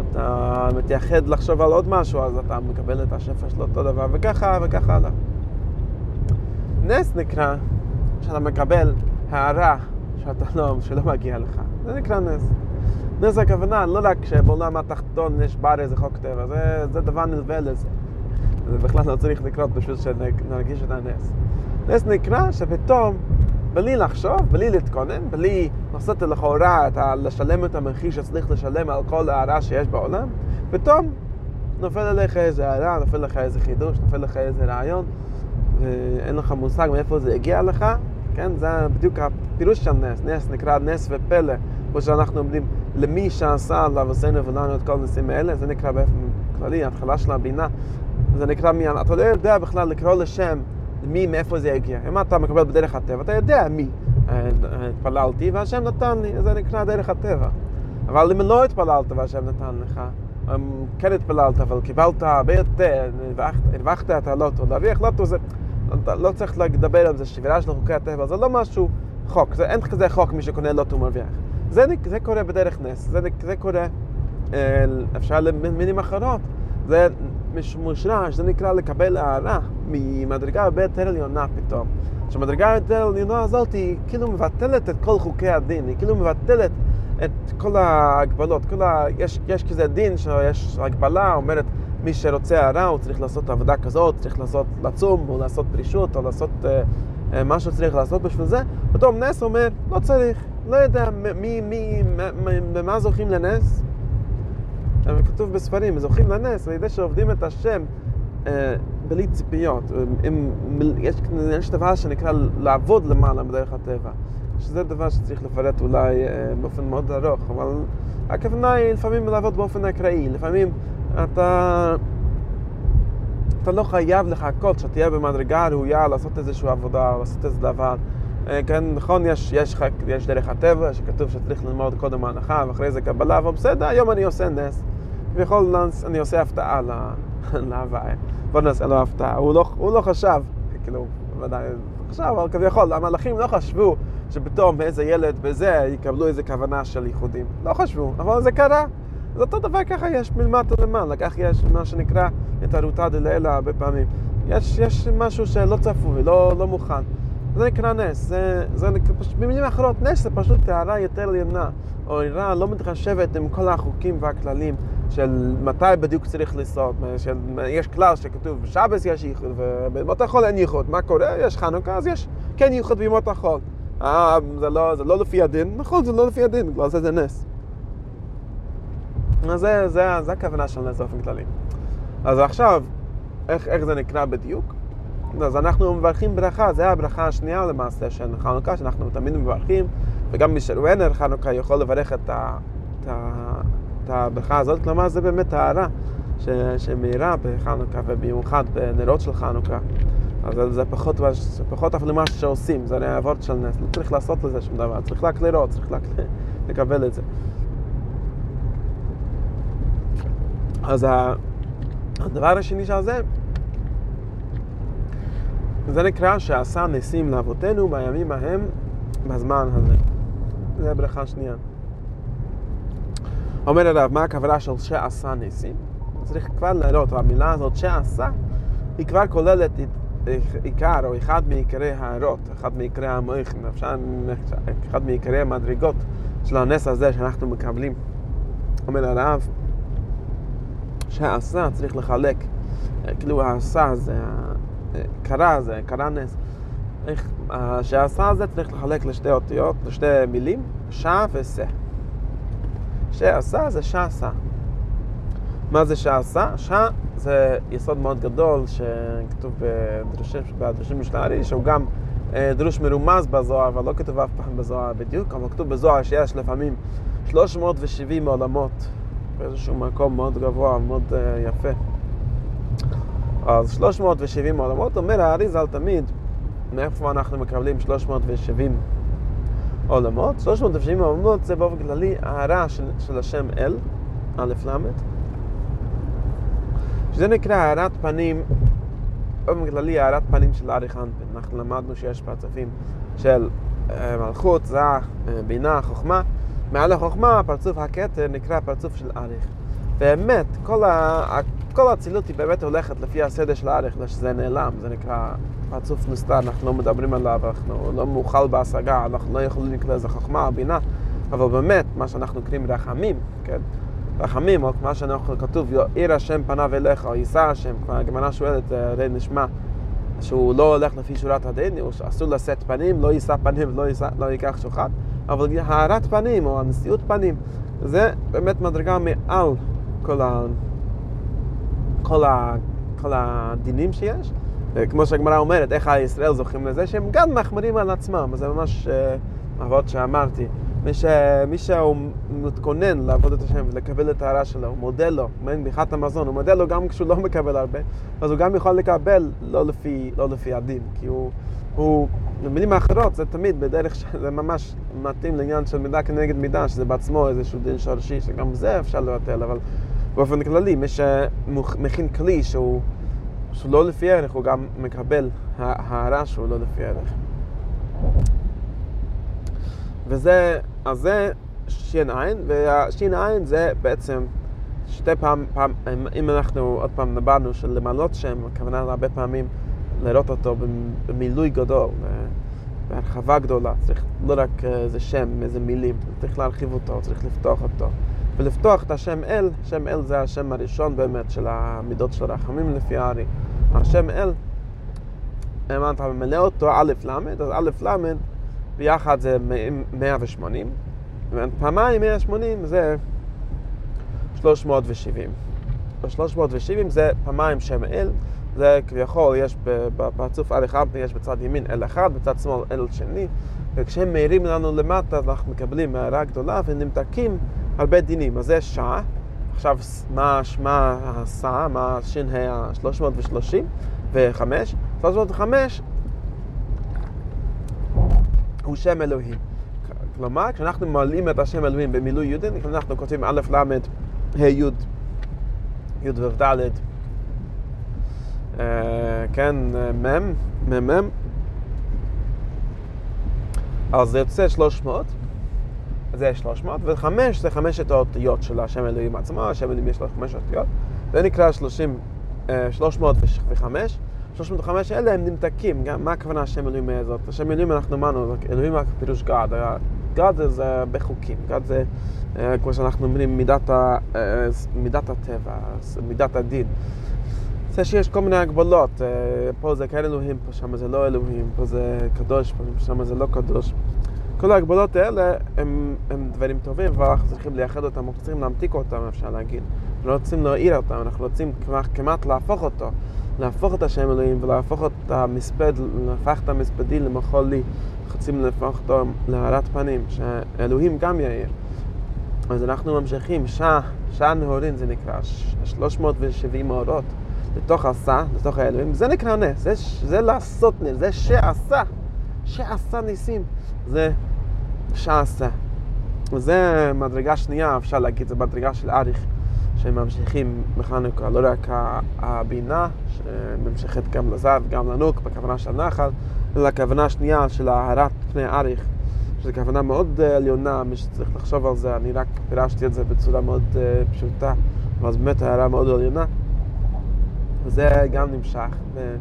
אתה מתייחד לחשוב על עוד משהו, אז אתה מקבל את השפע של אותו דבר, וככה וככה הלאה. נס נקרא שאתה מקבל הערה שאתה לא, שלא מגיע לך. זה נקרא נס. נס הכוונה, לא רק שבעולם התחתון יש בר איזה חוק טבע, זה, זה דבר נלווה לזה. זה בכלל לא צריך לקרות בשביל שנרגיש את הנס. נס נקרא שפתאום, בלי לחשוב, בלי להתכונן, בלי לעשות לכאורה, לשלם את המחיר שצריך לשלם על כל הערה שיש בעולם, פתאום נופל עליך איזה הערה, נופל לך איזה חידוש, נופל לך איזה רעיון, ואין לך מושג מאיפה זה הגיע לך, כן? זה בדיוק הפירוש של נס. נס נקרא נס ופלא, כמו שאנחנו אומרים, למי שעשה לאבותינו ולנו את כל הנושאים האלה, זה נקרא באופן כללי, ההתחלה של הבינה, זה נקרא מי, אתה לא יודע בכלל לקרוא לשם מי, מאיפה זה הגיע. אם אתה מקבל בדרך הטבע, אתה יודע מי התפללתי והשם נתן לי, זה נקרא דרך הטבע. אבל אם לא התפללת והשם נתן לך, כן התפללת, אבל קיבלת הרבה יותר, הרווחת את הלוטו, להרוויח לוטו זה, אתה לא צריך לדבר על זה, שבירה של חוקי הטבע, זה לא משהו חוק, זה, אין כזה חוק מי שקונה לוטו מרוויח. זה, זה קורה בדרך נס, זה, זה קורה אפשר למינים אחרות. זה מושרש, זה נקרא לקבל הערה ממדרגה הרבה יותר עליונה פתאום. שמדרגה יותר עליונה הזאת היא כאילו מבטלת את כל חוקי הדין, היא כאילו מבטלת את כל ההגבלות, כל ה... יש, יש כזה דין שיש הגבלה, אומרת מי שרוצה הרע הוא צריך לעשות עבודה כזאת, צריך לעשות לצום, או לעשות פרישות, או לעשות uh, uh, מה שצריך לעשות בשביל זה, פתאום נס אומר, לא צריך, לא יודע מי, מי, במה זוכים לנס? כתוב בספרים, זוכים לנס על ידי שעובדים את השם אה, בלי ציפיות. אם, יש, יש דבר שנקרא לעבוד למעלה בדרך הטבע, שזה דבר שצריך לפרט אולי אה, באופן מאוד ארוך, אבל הכוונה היא לפעמים לעבוד באופן אקראי, לפעמים אתה... אתה לא חייב לחכות שתהיה במדרגה ראויה לעשות איזושהי עבודה, לעשות איזה דבר. אה, כן, נכון, יש, יש, יש דרך הטבע שכתוב שצריך ללמוד קודם ההנחה ואחרי זה קבלה, אבל בסדר, היום אני עושה נס. ויכול אני עושה הפתעה להוויה. בוא נעשה לו הפתעה. הוא לא, הוא לא חשב, כאילו, ודאי, חשב, אבל כביכול, המלאכים לא חשבו שפתאום איזה ילד בזה יקבלו איזה כוונה של ייחודים. לא חשבו, אבל זה קרה. זה אותו דבר ככה יש מלמטה למעלה, כך יש מה שנקרא התערותא דלילה הרבה פעמים. יש, יש משהו שלא צפוי, לא, לא מוכן. זה נקרא נס, זה, זה במילים אחרות, נס זה פשוט טהרה יותר עליונה, או עירה לא מתחשבת עם כל החוקים והכללים של מתי בדיוק צריך לעשות, של, יש כלל שכתוב בשבס יש ייחוד ובמות החול אין ייחוד, מה קורה? יש חנוכה אז יש כן ייחוד בימות החול. אה, זה לא, זה לא לפי הדין, נכון זה לא לפי הדין, בגלל זה זה נס. אז זה, זה, זה הכוונה של נס באופן כללי. אז עכשיו, איך, איך זה נקרא בדיוק? אז אנחנו מברכים ברכה, זה הברכה השנייה למעשה של חנוכה, שאנחנו תמיד מברכים, וגם מי שרואה נר חנוכה יכול לברך את, ה, את, ה, את הברכה הזאת, כלומר זה באמת טהרה שמאירה בחנוכה, ובמיוחד בנרות של חנוכה. אז זה פחות, זה פחות אפילו מה שעושים, זה אבות של נס, לא צריך לעשות לזה שום דבר, צריך רק לראות, צריך רק לקבל את זה. אז הדבר השני של זה, זה נקרא שעשה ניסים לאבותינו בימים ההם בזמן הזה. זה ברכה שנייה. אומר הרב, מה הכוונה של שעשה ניסים? צריך כבר לראות, המילה הזאת שעשה, היא כבר כוללת עיקר או אחד מעיקרי הערות, אחד מעיקרי המויכים, אפשר, אחד מעיקרי המדרגות של הנס הזה שאנחנו מקבלים. אומר הרב, שעשה צריך לחלק, כאילו העשה זה קרה זה, קרה נס. איך, שעשה זה צריך לחלק לשתי אותיות, לשתי מילים, שע וסה. שעשה זה שעשה. מה זה שעשה? שע זה יסוד מאוד גדול שכתוב בדרושים, בדרושים של הארי, שהוא גם אה, דרוש מרומז בזוהר, אבל לא כתוב אף פעם בזוהר בדיוק, אבל כתוב בזוהר שיש לפעמים 370 עולמות באיזשהו מקום מאוד גבוה, מאוד uh, יפה. אז 370 עולמות, אומר האריזל תמיד, מאיפה אנחנו מקבלים 370 עולמות? 370 עולמות זה באופן כללי הערה של, של השם אל, א' ל', שזה נקרא הערת פנים, באופן כללי הערת פנים של אריך אנפן. אנחנו למדנו שיש פרצופים של אה, מלכות, זך, אה, בינה, חוכמה. מעל החוכמה, הפרצוף הכתר נקרא פרצוף של אריך. באמת, כל, ה... כל האצילות היא באמת הולכת לפי הסדר של האריך, שזה נעלם, זה נקרא פרצוף נסתר, אנחנו לא מדברים עליו, אנחנו לא מאוכל בהשגה, אנחנו לא יכולים לקרוא לזה חוכמה או בינה, אבל באמת, מה שאנחנו קוראים רחמים, כן? רחמים, או כמו שאנחנו כתוב, יאיר השם פניו אליך, או יישא השם, כבר הגמרא שואלת, הרי נשמע שהוא לא הולך לפי שורת הדין, הוא אסור לשאת פנים, לא יישא פנים ולא לא ייקח שוחד, אבל הארת פנים, או הנשיאות פנים, זה באמת מדרגה מעל כל, ה... כל, ה... כל הדינים שיש. כמו שהגמרא אומרת, איך הישראל זוכים לזה, שהם גם מחמירים על עצמם, זה ממש אבות שאמרתי. מי, ש... מי שהוא מתכונן לעבוד את השם ולקבל את ההערה שלו, הוא מודה לו, מעין ביחת המזון, הוא מודה לו גם כשהוא לא מקבל הרבה, אז הוא גם יכול לקבל לא לפי, לא לפי הדין, כי הוא, הוא, במילים האחרות זה תמיד בדרך שזה ממש מתאים לעניין של מידה כנגד מידה, שזה בעצמו איזשהו דין שורשי, שגם זה אפשר לבטל, אבל באופן כללי, מי שמכין כלי שהוא, שהוא לא לפי ערך, הוא גם מקבל הערה שהוא לא לפי ערך. וזה, אז זה שין עין, והשין עין זה בעצם שתי פעם, פעם, אם אנחנו עוד פעם נבענו של למלות שם, הכוונה הרבה פעמים לראות אותו במילוי גדול, בהרחבה גדולה, צריך לא רק איזה שם, איזה מילים, צריך להרחיב אותו, צריך לפתוח אותו. ולפתוח את השם אל, שם אל זה השם הראשון באמת של המידות של הרחמים לפי הארי. השם אל, אם אתה ממלא אותו א' ל', אז א' ל' ביחד זה 180, ופעמיים 180 זה 370. ב-370 זה פעמיים שם אל, זה כביכול יש בפרצוף א' אחד, יש בצד ימין אל אחד, בצד שמאל אל שני, וכשהם מאירים לנו למטה אנחנו מקבלים הערה גדולה ונמתקים הרבה דינים. אז זה שעה, עכשיו מה, הסעה, מה ש"ה ה-330 ו-5? 305 הוא שם אלוהים. כלומר, כשאנחנו מעלים את השם אלוהים במילוי יודן, אנחנו כותבים א' ל' ה' י' י' ו' ד' כן, מ', מ' מ' אז זה יוצא 300 זה 300, וחמש זה חמשת האותיות של השם אלוהים עצמו, השם אלוהים יש לו חמש אותיות, זה נקרא 30, 305. 305 אלה הם נמתקים, גם מה הכוונה השם אלוהים הזאת? השם אלוהים אנחנו אמרנו, אלוהים פירוש גד, גד זה בחוקים, גד זה כמו שאנחנו אומרים מידת, ה, מידת הטבע, מידת הדין. זה שיש כל מיני הגבלות, פה זה כן אלוהים, פה שם זה לא אלוהים, פה זה קדוש, פה שם זה לא קדוש. כל ההגבלות האלה הם, הם דברים טובים, ואנחנו צריכים לייחד אותם, אנחנו צריכים להמתיק אותם, אפשר להגיד. אנחנו לא רוצים להעיר אותם, אנחנו רוצים כמעט, כמעט להפוך אותו, להפוך את השם אלוהים ולהפוך את המספד, להפוך את המספדי למחול לי. רוצים להפוך אותו להארת פנים, שאלוהים גם יאיר. אז אנחנו ממשיכים, שעה, שעה נהורין זה נקרא, 370 מאורות, לתוך עשה, לתוך האלוהים, זה נקרא נס, זה, זה לעשות נס, זה שעשה, שעשה ניסים, זה שעשה. וזה מדרגה שנייה, אפשר להגיד, זה מדרגה של אריך, שממשיכים בחנוכה, לא רק הבינה, שנמשכת גם לזב, גם לנוק, בכוונה של נחל, אלא הכוונה השנייה של הארת פני אריך, שזו כוונה מאוד עליונה, מי שצריך לחשוב על זה, אני רק פירשתי את זה בצורה מאוד uh, פשוטה, אבל זו באמת הערה מאוד עליונה. וזה גם נמשך. ו...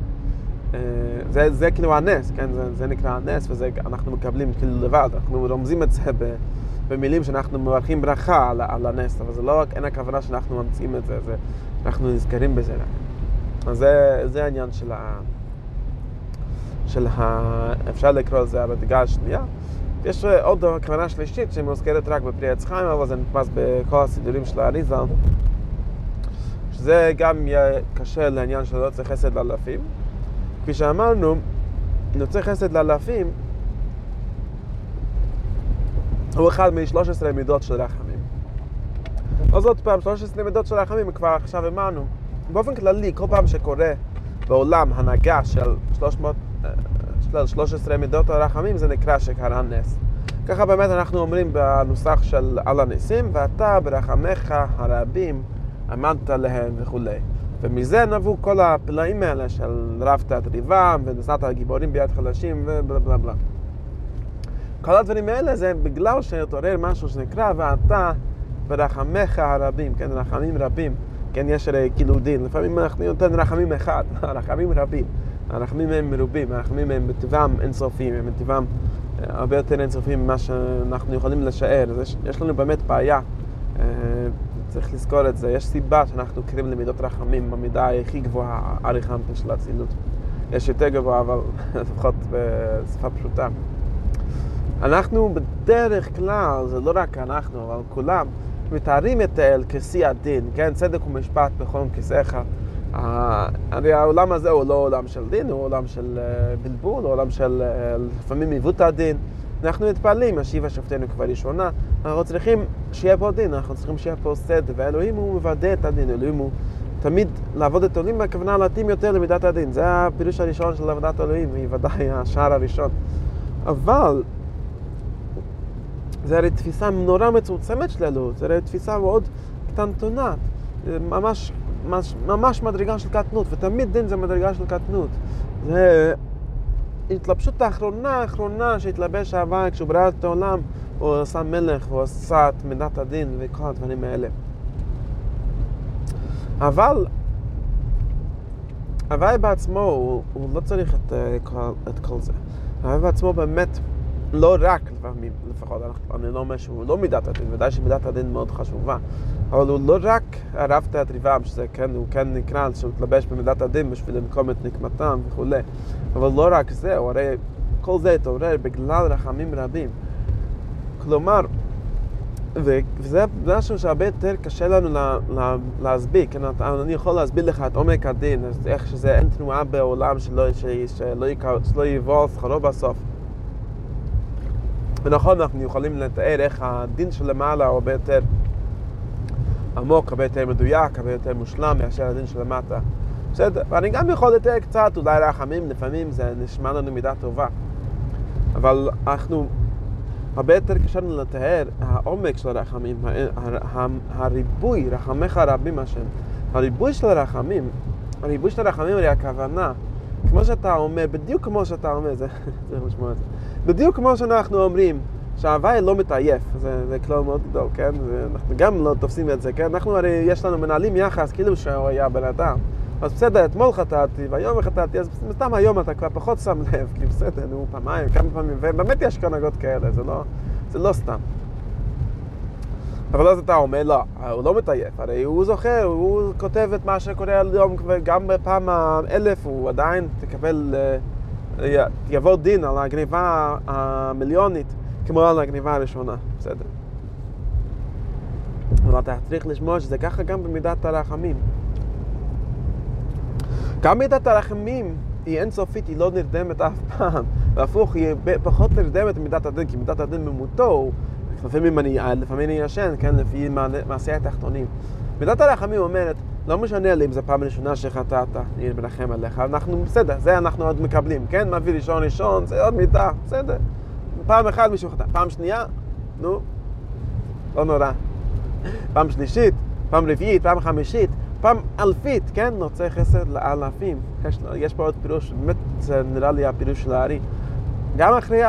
זה, זה כאילו הנס, כן? זה, זה נקרא הנס, ואנחנו מקבלים כאילו לבד, אנחנו רומזים את זה במילים שאנחנו מברכים ברכה על, על הנס, אבל זה לא רק, אין הכוונה שאנחנו ממציאים את זה, זה אנחנו נזכרים בזה. אז זה, זה העניין של ה... של ה... אפשר לקרוא לזה המדרגה השנייה. יש עוד כוונה שלישית שמוזכרת רק בפרי עץ חיים, אבל זה נתפס בכל הסידורים של האריזה, שזה גם יהיה קשה לעניין של לא צריך חסד לאלפים. כפי שאמרנו, נוצר חסד לאלפים הוא אחד מ-13 מידות של רחמים. אז עוד פעם, 13 מידות של רחמים כבר עכשיו אמרנו. באופן כללי, כל פעם שקורה בעולם הנהגה של 300, 13 מידות הרחמים, זה נקרא שקרה נס. ככה באמת אנחנו אומרים בנוסח של על הניסים, ואתה ברחמך הרבים עמדת להם וכולי. ומזה נבעו כל הפלאים האלה של רבת את ריבם ונשאת הגיבורים ביד חלשים ובלה בלה בלה. כל הדברים האלה זה בגלל שהתעורר משהו שנקרא ואתה ברחמך הרבים, כן, רחמים רבים, כן, יש הרי כאילו דין, לפעמים אנחנו נותן רחמים אחד, רחמים רבים, הרחמים הם מרובים, הרחמים הם בטבעם אינסופיים, הם בטבעם הרבה יותר אינסופיים ממה שאנחנו יכולים לשער, יש, יש לנו באמת בעיה צריך לזכור את זה. יש סיבה שאנחנו קוראים למידות רחמים במידה הכי גבוהה, אריכנטה של האצילות. יש יותר גבוה, אבל לפחות בשפה פשוטה. אנחנו בדרך כלל, זה לא רק אנחנו, אבל כולם, מתארים את האל כשיא הדין, כן? צדק ומשפט בכל כיסאיך. הרי העולם הזה הוא לא עולם של דין, הוא עולם של בלבול, הוא עולם של לפעמים עיוות הדין. אנחנו מתפללים, השיבה שופטינו כבר ראשונה, אנחנו צריכים שיהיה פה דין, אנחנו צריכים שיהיה פה סדר, ואלוהים הוא מוודא את הדין, אלוהים הוא תמיד לעבוד את אלוהים בכוונה להתאים יותר למידת הדין, זה הפירוש הראשון של עבודת אלוהים, היא ודאי השער הראשון. אבל זה הרי תפיסה נורא מצומצמת של אלוהות, זה הרי תפיסה מאוד קטנטונה, ממש, ממש מדרגה של קטנות, ותמיד דין זה מדרגה של קטנות. זה ההתלבשות האחרונה האחרונה שהתלבש העבר כשהוא ברא את העולם הוא עשה מלך והוא עשה את מידת הדין וכל הדברים האלה. אבל הוואי בעצמו, הוא, הוא לא צריך את, כל, את כל זה. הוואי בעצמו באמת לא רק לפעמים, לפחות, אני לא אומר שהוא לא מידת הדין, ודאי שמידת הדין מאוד חשובה, אבל הוא לא רק הרב תיאטריבם, שזה כן, הוא כן נקרא, שהוא מתלבש במידת הדין בשביל לנקום את נקמתם וכולי, אבל לא רק זה, הוא הרי כל זה התעורר בגלל רחמים רבים. כלומר, וזה משהו שהרבה יותר קשה לנו לה, לה, להסביר, כן, אני יכול להסביר לך את עומק הדין, איך שזה אין תנועה בעולם שלא, שלא, שלא יבוא שכרו בסוף. ונכון, אנחנו יכולים לתאר איך הדין שלמעלה הוא הרבה יותר עמוק, הרבה יותר מדויק, הרבה יותר מושלם מאשר הדין שלמטה. בסדר, ואני גם יכול לתאר קצת, אולי רחמים, לפעמים זה נשמע לנו מידה טובה. אבל אנחנו, הרבה יותר קשה לנו לתאר העומק של הרחמים, הריבוי, רחמך רבים השם. הריבוי של הרחמים, הריבוי של הרחמים היא הכוונה, כמו שאתה אומר, בדיוק כמו שאתה אומר, זה, זה. בדיוק כמו שאנחנו אומרים, שההוואי לא מתעייף, זה, זה כלל מאוד גדול, כן? אנחנו גם לא תופסים את זה, כן? אנחנו הרי, יש לנו מנהלים יחס כאילו שהוא היה בן אדם. אז בסדר, אתמול חטאתי, והיום חטאתי, אז סתם היום אתה כבר פחות שם לב, כי בסדר, נו, פעמיים, כמה פעמים, ובאמת יש קנגות כאלה, זה לא, זה לא סתם. אבל אז אתה אומר, לא, הוא לא מתעייף, הרי הוא זוכר, הוא כותב את מה שקורה היום, וגם בפעם האלף הוא עדיין תקבל, אה, יבוא דין על הגניבה המיליונית, כמו על הגניבה הראשונה, בסדר. אבל אתה צריך לשמוע שזה ככה גם במידת הרחמים. גם מידת הרחמים היא אינסופית, היא לא נרדמת אף פעם, והפוך, היא פחות נרדמת ממידת הדין, כי מידת הדין ממותו, לפעמים אני, לפעמים אני ישן, כן, לפי מעשי התחתונים. מידת הרחמים אומרת, לא משנה לי אם זו פעם ראשונה שחטאת, אני מרחם עליך, אנחנו, בסדר, זה אנחנו עוד מקבלים, כן? מביא ראשון ראשון, זה עוד מידה, בסדר. פעם אחת מישהו חטא, פעם שנייה, נו, לא נורא. פעם שלישית, פעם רביעית, פעם חמישית, פעם אלפית, כן? נוצר חסד לאלפים. יש, יש פה עוד פירוש, באמת זה נראה לי הפירוש של הארי. גם אחרי,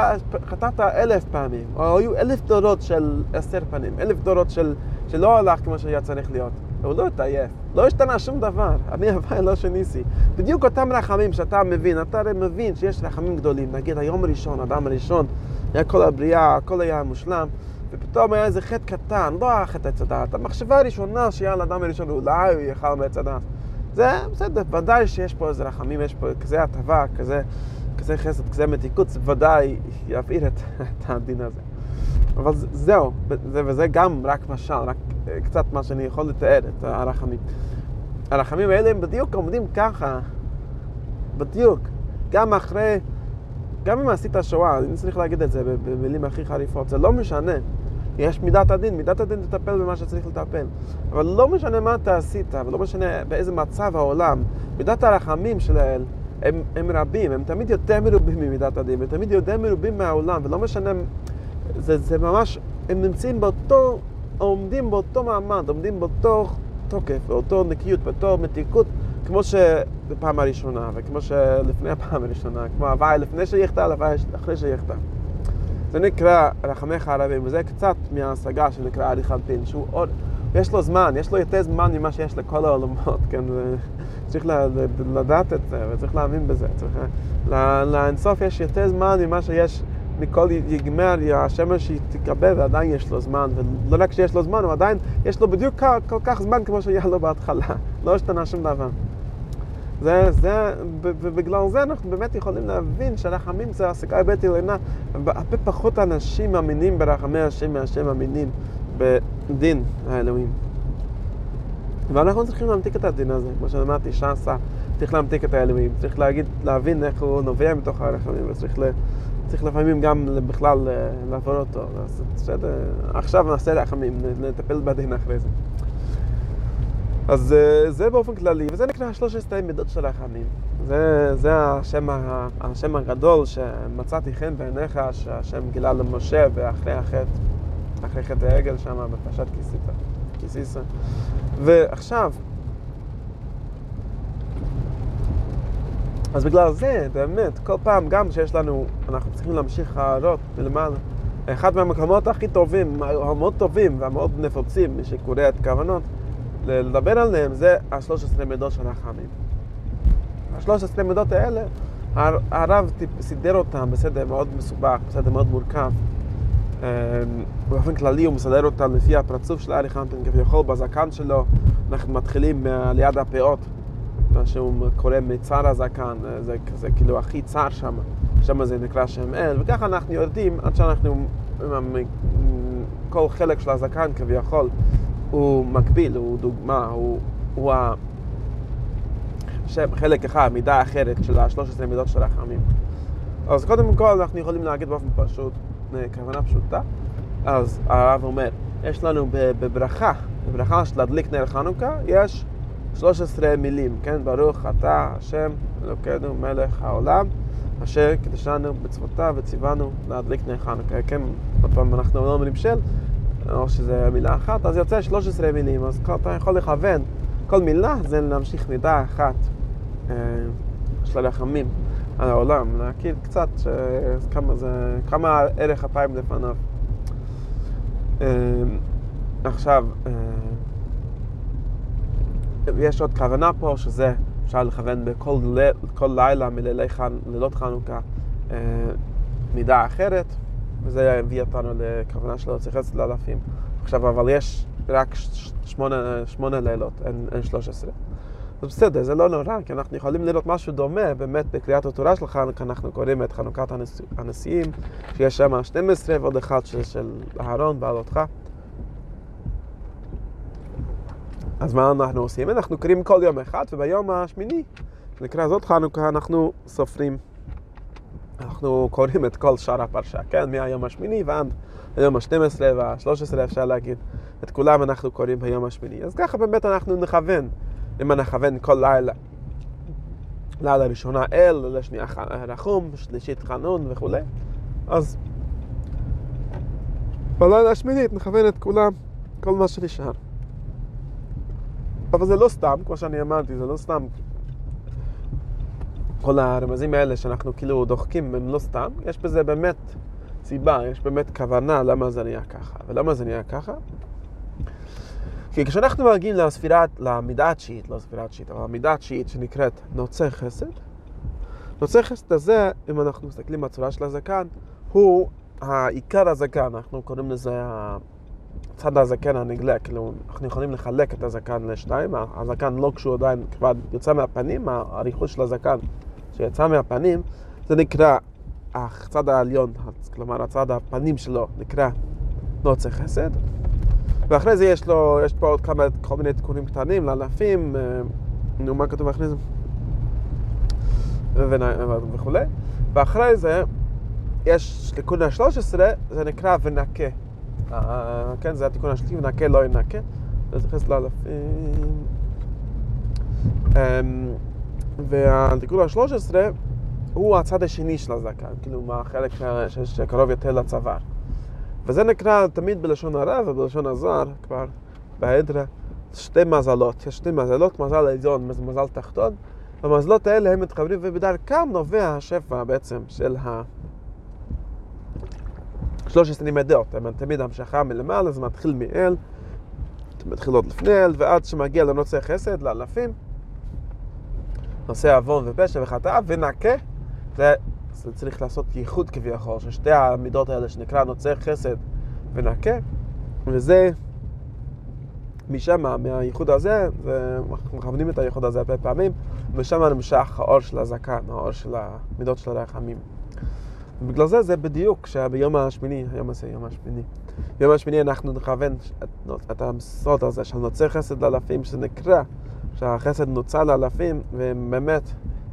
חטאת אלף פעמים, או היו אלף דורות של עשר פנים, אלף דורות של, שלא הלך כמו שהיה צריך להיות. הוא לא התעייף, לא השתנה שום דבר, אני הווי לא שניסי. בדיוק אותם רחמים שאתה מבין, אתה הרי מבין שיש רחמים גדולים, נגיד היום הראשון, אדם הראשון, היה כל הבריאה, הכל היה מושלם, ופתאום היה איזה חטא קטן, לא החטא עץ הדעת, המחשבה הראשונה שהיה לאדם הראשון, אולי הוא יאכל מעץ הדעת. זה בסדר, ודאי שיש פה איזה רחמים, יש פה כזה הטבה, כזה, כזה חסד, כזה מתיקות, זה ודאי יבעיר את, את הדין הזה. אבל זהו, זה, וזה גם רק משל, רק קצת מה שאני יכול לתאר, את הרחמים. הרחמים האלה הם בדיוק עומדים ככה, בדיוק, גם אחרי גם אם עשית שואה, אני צריך להגיד את זה במילים הכי חריפות, זה לא משנה. יש מידת הדין, מידת הדין תטפל במה שצריך לטפל. אבל לא משנה מה אתה עשית, ולא משנה באיזה מצב העולם, מידת הרחמים של האל הם, הם רבים, הם תמיד יותר מרובים ממידת הדין, הם תמיד יותר מרובים מהעולם, ולא משנה, זה, זה ממש, הם נמצאים באותו, עומדים באותו מעמד, עומדים באותו תוקף, באותו נקיות, באותו מתיקות, כמו שבפעם הראשונה, וכמו שלפני הפעם הראשונה, כמו הוואי לפני שיחטא, הוואי אחרי שיחטא. זה נקרא רחמך הרבים, וזה קצת מההשגה שנקרא עריכת דין, שהוא עוד, יש לו זמן, יש לו יותר זמן ממה שיש לכל העולמות, כן, צריך לדעת את זה, וצריך להאמין בזה, צריך, לאינסוף יש יותר זמן ממה שיש מכל יגמר, השמש תקבל ועדיין יש לו זמן, ולא רק שיש לו זמן, הוא עדיין, יש לו בדיוק כל כך זמן כמו שהיה לו בהתחלה, לא השתנה שום דבר. זה, זה, ובגלל זה אנחנו באמת יכולים להבין שרחמים זה השגה הרבה עליונה. הרבה פחות אנשים מאמינים ברחמי השם מאשר מאמינים בדין האלוהים. ואנחנו צריכים להמתיק את הדין הזה, כמו שאמרתי, שעשה, צריך להמתיק את האלוהים, צריך להגיד, להבין איך הוא נובע מתוך הרחמים, וצריך ל... צריך לפעמים גם בכלל אה, לעבור אותו. אז בסדר, עכשיו נעשה רחמים, נטפל בדין אחרי זה. אז אה, זה באופן כללי, וזה נקרא שלושת מידות של רחמים. זה, זה השם, השם הגדול שמצאתי חן בעיניך, שהשם גילה למשה ואחרי החטא, אחרי חטא העגל שם בפרשת כיסיסה. ועכשיו, אז בגלל זה, באמת, כל פעם, גם שיש לנו, אנחנו צריכים להמשיך להראות מלמעלה. אחד מהמקומות הכי טובים, המאוד טובים והמאוד נפוצים, מי שקורא את כוונות, לדבר עליהם זה ה-13 מידות של החמים. ה-13 מידות האלה, הרב סידר אותם בסדר מאוד מסובך, בסדר מאוד מורכב. אמ, באופן כללי הוא מסדר אותם לפי הפרצוף של אריך אנטון כביכול בזקן שלו. אנחנו מתחילים ליד הפאות, מה שהוא קורא מצר הזקן, זה, זה כאילו הכי צר שם, שם זה נקרא שם אל, וככה אנחנו יורדים עד שאנחנו, כל חלק של הזקן כביכול הוא מקביל, הוא דוגמה, הוא, הוא שם, חלק אחד, מידה אחרת של ה-13 מידות של החמים. אז קודם כל אנחנו יכולים להגיד באופן פשוט, כוונה פשוטה, אז הרב אומר, יש לנו בברכה, בברכה של להדליק נר חנוכה, יש 13 מילים, כן? ברוך אתה השם אלוקינו מלך העולם, אשר קידשנו בצוותיו וציוונו להדליק נר חנוכה. כן, עוד פעם אנחנו לא אומרים של, או שזה מילה אחת, אז יוצא 13 מילים, אז אתה יכול לכוון, כל מילה זה להמשיך מידה אחת אה, של הרחמים על העולם, להכיר קצת אה, כמה זה, כמה ערך אפיים לפניו. אה, עכשיו, יש עוד כוונה פה שזה אפשר לכוון בכל כל לילה מלילות חנוכה מידה אחרת, וזה הביא אותנו לכוונה שלא צריך לצאת לאלפים. עכשיו, אבל יש רק שמונה, לילות, אין, אין 13. אז בסדר, זה לא נורא, כי אנחנו יכולים לראות משהו דומה, באמת בקריאת התורה של חנוכה, אנחנו קוראים את חנוכת הנשיאים, שיש שם 12 ועוד אחד של, של אהרון בעלותך. אז מה אנחנו עושים? אנחנו קוראים כל יום אחד, וביום השמיני, שנקרא זאת חנוכה, אנחנו סופרים. אנחנו קוראים את כל שאר הפרשה, כן? מהיום השמיני ועד היום ה-12 וה-13 אפשר להגיד. את כולם אנחנו קוראים ביום השמיני. אז ככה באמת אנחנו נכוון. אם נכוון כל לילה, לילה ראשונה אל, לילה שנייה רחום, שלישית חנון וכולי, אז בלילה השמינית נכוון את כולם, כל מה שנשאר. אבל זה לא סתם, כמו שאני אמרתי, זה לא סתם. כל הרמזים האלה שאנחנו כאילו דוחקים הם לא סתם, יש בזה באמת סיבה, יש באמת כוונה למה זה נהיה ככה. ולמה זה נהיה ככה? כי כשאנחנו מגיעים לספירת, למידה התשיעית, לא ספירה התשיעית, אבל המידה התשיעית שנקראת נוצר חסד, נוצר חסד הזה, אם אנחנו מסתכלים בצורה של הזקן, הוא העיקר הזקן, אנחנו קוראים לזה צד הזקן הנגלה, כאילו אנחנו יכולים לחלק את הזקן לשניים, הזקן לא כשהוא עדיין כבר יוצא מהפנים, הריחוש של הזקן שיצא מהפנים, זה נקרא הצד העליון, כלומר הצד הפנים שלו נקרא נוצר חסד, ואחרי זה יש לו, יש פה עוד כמה, כל מיני תיקונים קטנים לאלפים, אה, נו, מה כתוב אחרי זה? וכולי. ואחרי זה, יש תיקון ה-13, זה נקרא ונקה. כן, זה התיקון השלישי, ונקה לא ינקה. זה מתייחס לאלפים. אמ, והתיקון ה-13 הוא הצד השני של הזקן, כאילו מהחלק שקרוב יותר לצוואר. וזה נקרא תמיד בלשון הרב ובלשון הזוהר, כבר בהדרה, שתי מזלות. יש שתי מזלות, מזל עליון ומזל תחתון. המזלות האלה הם מתחברים, ובדרכם נובע השפע בעצם של ה... 13 נימדות, הם תמיד המשכה מלמעלה, זה מתחיל מאל, מתחיל עוד לפני אל, ועד שמגיע לנוצר חסד, לאלפים, נושא עוון ופשע וחטאה, ונקה, זה זה צריך לעשות ייחוד כביכול, של שתי המידות האלה שנקרא נוצר חסד ונקה, וזה משם, מהייחוד הזה, ואנחנו מכוונים את הייחוד הזה הרבה פעמים, ושם נמשך האור של הזקן, האור של המידות של הרחמים. ובגלל זה זה בדיוק שביום השמיני, היום הזה, יום השמיני. ביום השמיני אנחנו נכוון את, את המסוד הזה של נוצר חסד לאלפים, שזה נקרא שהחסד נוצר לאלפים, ובאמת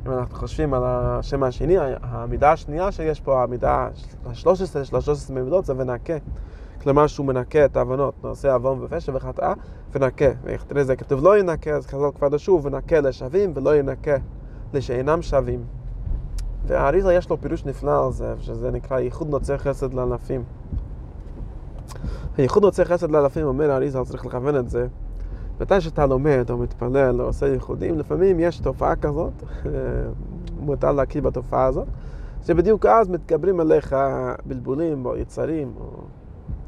אם אנחנו חושבים על השם השני, המידה השנייה שיש פה, המידה ה-13 של ה-13 מידות זה ונקה. כלומר שהוא מנקה את העוונות, נעשה עוון ופשע וחטאה, ונקה. ואחרי זה כתוב לא ינקה, אז חז"ל כבר שוב, ונקה לשווים ולא ינקה לשאינם שווים. והאריזה יש לו פירוש נפלא על זה, שזה נקרא ייחוד נוצר חסד לאלפים. הייחוד נוצר חסד לאלפים, אומר האריזה, צריך לכוון את זה. מתי שאתה לומד או מתפלל או עושה ייחודים, לפעמים יש תופעה כזאת, מותר להכיר בתופעה הזאת, שבדיוק אז מתגברים עליך בלבולים או יצרים או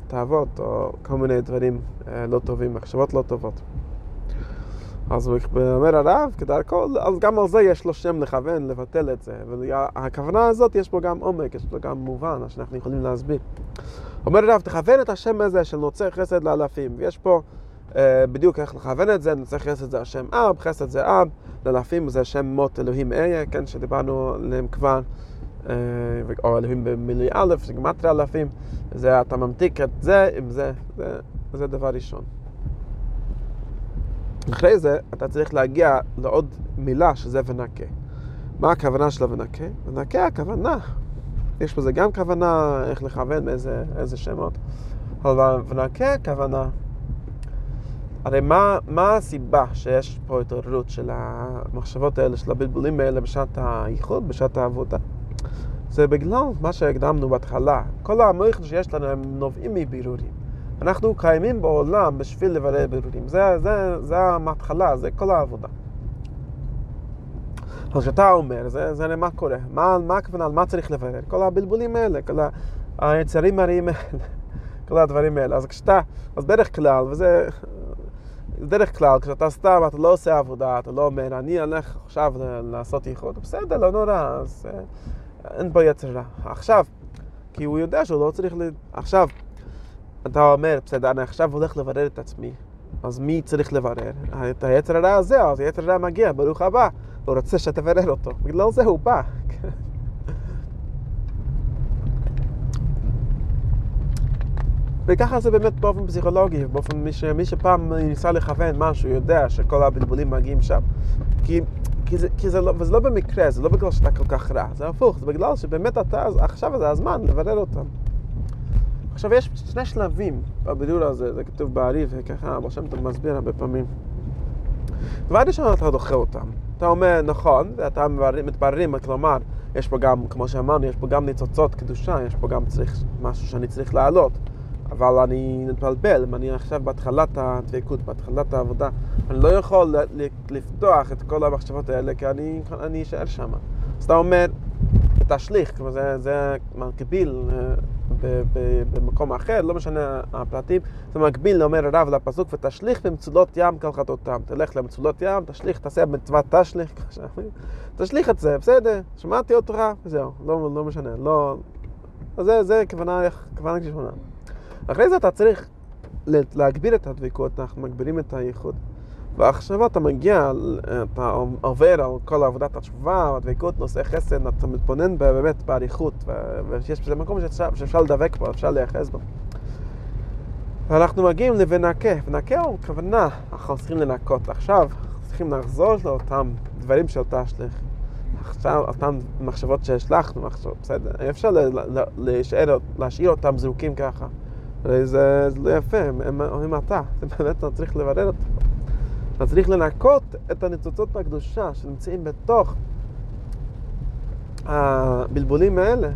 תאוות או כל מיני דברים לא טובים, מחשבות לא טובות. אז אומר הרב, כדרכו, אז גם על זה יש לו שם לכוון, לבטל את זה. והכוונה הזאת, יש פה גם עומק, יש פה גם מובן, שאנחנו יכולים להסביר. אומר הרב, תכוון את השם הזה של נוצר חסד לאלפים. ויש פה אה, בדיוק איך לכוון את זה, נוצר חסד זה השם אב, חסד זה אב, לאלפים זה השם מות אלוהים איה, כן, שדיברנו עליהם כבר, אה, או אלוהים במילוי א', שגמטרי אלפים, זה אתה ממתיק את זה עם זה, זה, זה דבר ראשון. אחרי זה אתה צריך להגיע לעוד מילה שזה ונקה. מה הכוונה של הוונקה? ונקה הכוונה. יש בזה גם כוונה איך לכוון איזה, איזה שמות, אבל ונקה הכוונה. הרי מה, מה הסיבה שיש פה התעוררות של המחשבות האלה, של הבלבולים האלה בשעת הייחוד, בשעת העבודה? זה בגלל מה שהקדמנו בהתחלה. כל המויכים שיש לנו הם נובעים מבירורים. אנחנו קיימים בעולם בשביל לברר בירורים. זה, זה, זה המתחלה, זה כל העבודה. אז כשאתה אומר, זה, זה מה קורה, מה, מה הכוונה, מה צריך לברר? כל הבלבולים האלה, כל היצרים הרעים האלה, כל הדברים האלה. אז כשאתה, אז דרך כלל, וזה דרך כלל, כשאתה סתם, אתה לא עושה עבודה, אתה לא אומר, אני אלך עכשיו לעשות ייחוד, בסדר, לא נורא, אז אה, אין פה יצר רע. עכשיו, כי הוא יודע שהוא לא צריך ל... עכשיו, אתה אומר, בסדר, אני עכשיו הולך לברר את עצמי, אז מי צריך לברר? את היצר הרע הזה, אז היצר הרע מגיע, ברוך הבא, הוא רוצה שתברר אותו, בגלל זה הוא בא. וככה זה באמת באופן פסיכולוגי, באופן מי, ש, מי שפעם ניסה לכוון משהו, יודע שכל הבלבולים מגיעים שם. כי, כי, זה, כי זה לא, וזה לא במקרה, זה לא בגלל שאתה כל כך רע, זה הפוך, זה בגלל שבאמת אתה, עכשיו זה הזמן לברר אותם. עכשיו יש שני שלבים בבידור הזה, זה כתוב בעריב, וככה אבל שם אתה מסביר הרבה פעמים. דבר ראשון אתה דוחה אותם. אתה אומר נכון, ואתה מתבררים, כלומר, יש פה גם, כמו שאמרנו, יש פה גם ניצוצות קדושה, יש פה גם צריך, משהו שאני צריך להעלות. אבל אני מתבלבל, אם אני עכשיו בהתחלת הדבקות, בהתחלת העבודה, אני לא יכול לפתוח את כל המחשבות האלה, כי אני, אני אשאר שם. אז אתה אומר, תשליך, כלומר זה, זה מקביל אה, במקום אחר, לא משנה הפרטים, זה מקביל, אומר הרב לפסוק, ותשליך במצולות ים כל חטאותם. תלך למצולות ים, תשליך, תעשה מצוות תשליך, תשליך את זה, בסדר, שמעתי אותך, וזהו, לא, לא משנה, לא... זה, זה כוונה, כוונה כשונה. אחרי זה אתה צריך להגביר את הדבקות, אנחנו מגבירים את הייחוד. ועכשיו אתה מגיע, אתה עובר על כל עבודת התשובה, הדבקות, נושא חסד, אתה מתבונן באמת באריכות, ויש בזה מקום שאפשר, שאפשר לדבק בו, אפשר להיאחז בו. ואנחנו מגיעים ל"ונקה". ונקה הוא כוונה, אנחנו צריכים לנקות. עכשיו, צריכים לחזור לאותם דברים של תשליך. עכשיו, אותן מחשבות שהשלחנו, מחשבות, בסדר, אי אפשר להשאיר, להשאיר אותם זרוקים ככה. הרי זה, זה לא יפה, הם, הם, הם אתה, זה באמת צריך לברר אותו. אתה צריך לנקות את הניצוצות הקדושה שנמצאים בתוך הבלבולים האלה,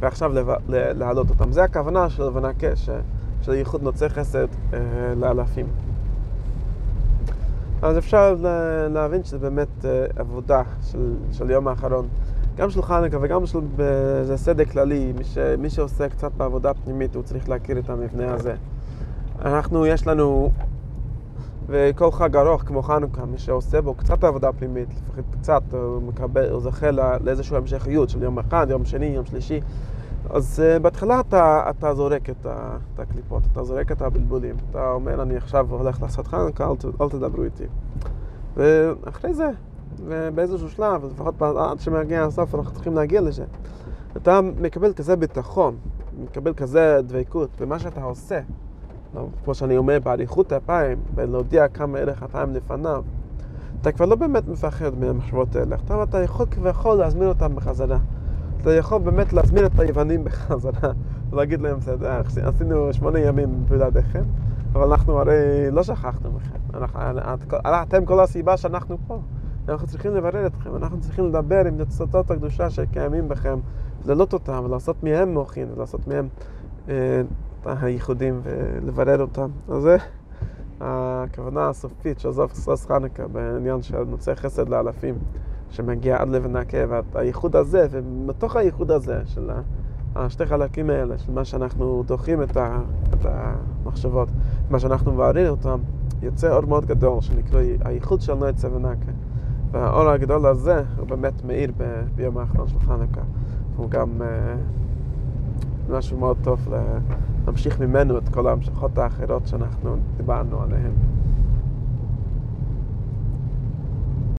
ועכשיו להעלות אותם. זה הכוונה של ונקה, של ייחוד נוצא חסד אה, לאלפים. אז אפשר להבין שזה באמת אה, עבודה של, של יום האחרון. גם של חנוכה וגם של זה סדר כללי, מי, ש, מי שעושה קצת בעבודה פנימית הוא צריך להכיר את המבנה הזה. אנחנו, יש לנו, וכל חג ארוך כמו חנוכה, מי שעושה בו קצת עבודה פנימית, לפחות קצת, הוא מקבל, הוא זוכה לאיזושהי המשכיות של יום אחד, יום שני, יום שלישי. אז uh, בהתחלה אתה, אתה זורק את, ה, את הקליפות, אתה זורק את הבלבולים. אתה אומר, אני עכשיו הולך לעשות חנוכה, אל, אל תדברו איתי. ואחרי זה, ובאיזשהו שלב, לפחות עד שמגיע הסוף, אנחנו צריכים להגיע לזה. אתה מקבל כזה ביטחון, מקבל כזה דבקות במה שאתה עושה. כמו שאני אומר, באריכות אפיים, ולהודיע כמה ערך אפיים לפניו. אתה כבר לא באמת מפחד מהמחשבות האלה. עכשיו אתה יכול כביכול להזמין אותם בחזרה. אתה יכול באמת להזמין את היוונים בחזרה, ולהגיד להם, בסדר, עשינו שמונה ימים בלעדיכם, אבל אנחנו הרי לא שכחנו מכם. אתם כל הסיבה שאנחנו פה. אנחנו צריכים לברר אתכם, אנחנו צריכים לדבר עם ניצוצות הקדושה שקיימים בכם, להעלות אותם ולעשות מהם מוחין, ולעשות מהם אה, הייחודים ולברר אותם. אז זה הכוונה הסופית של זוף סוס חנוכה בעניין של נוצא חסד לאלפים, שמגיע עד לבן העקב, הייחוד הזה, ומתוך הייחוד הזה של השתי חלקים האלה, של מה שאנחנו דוחים את, המחשבות, מה שאנחנו מבררים אותם, יוצא אור מאוד גדול, שנקרא הייחוד של נוי צוונקה. והאור הגדול הזה הוא באמת מאיר ביום האחרון של חנוכה. הוא גם משהו מאוד טוב להמשיך ממנו את כל ההמשכות האחרות שאנחנו דיברנו עליהן.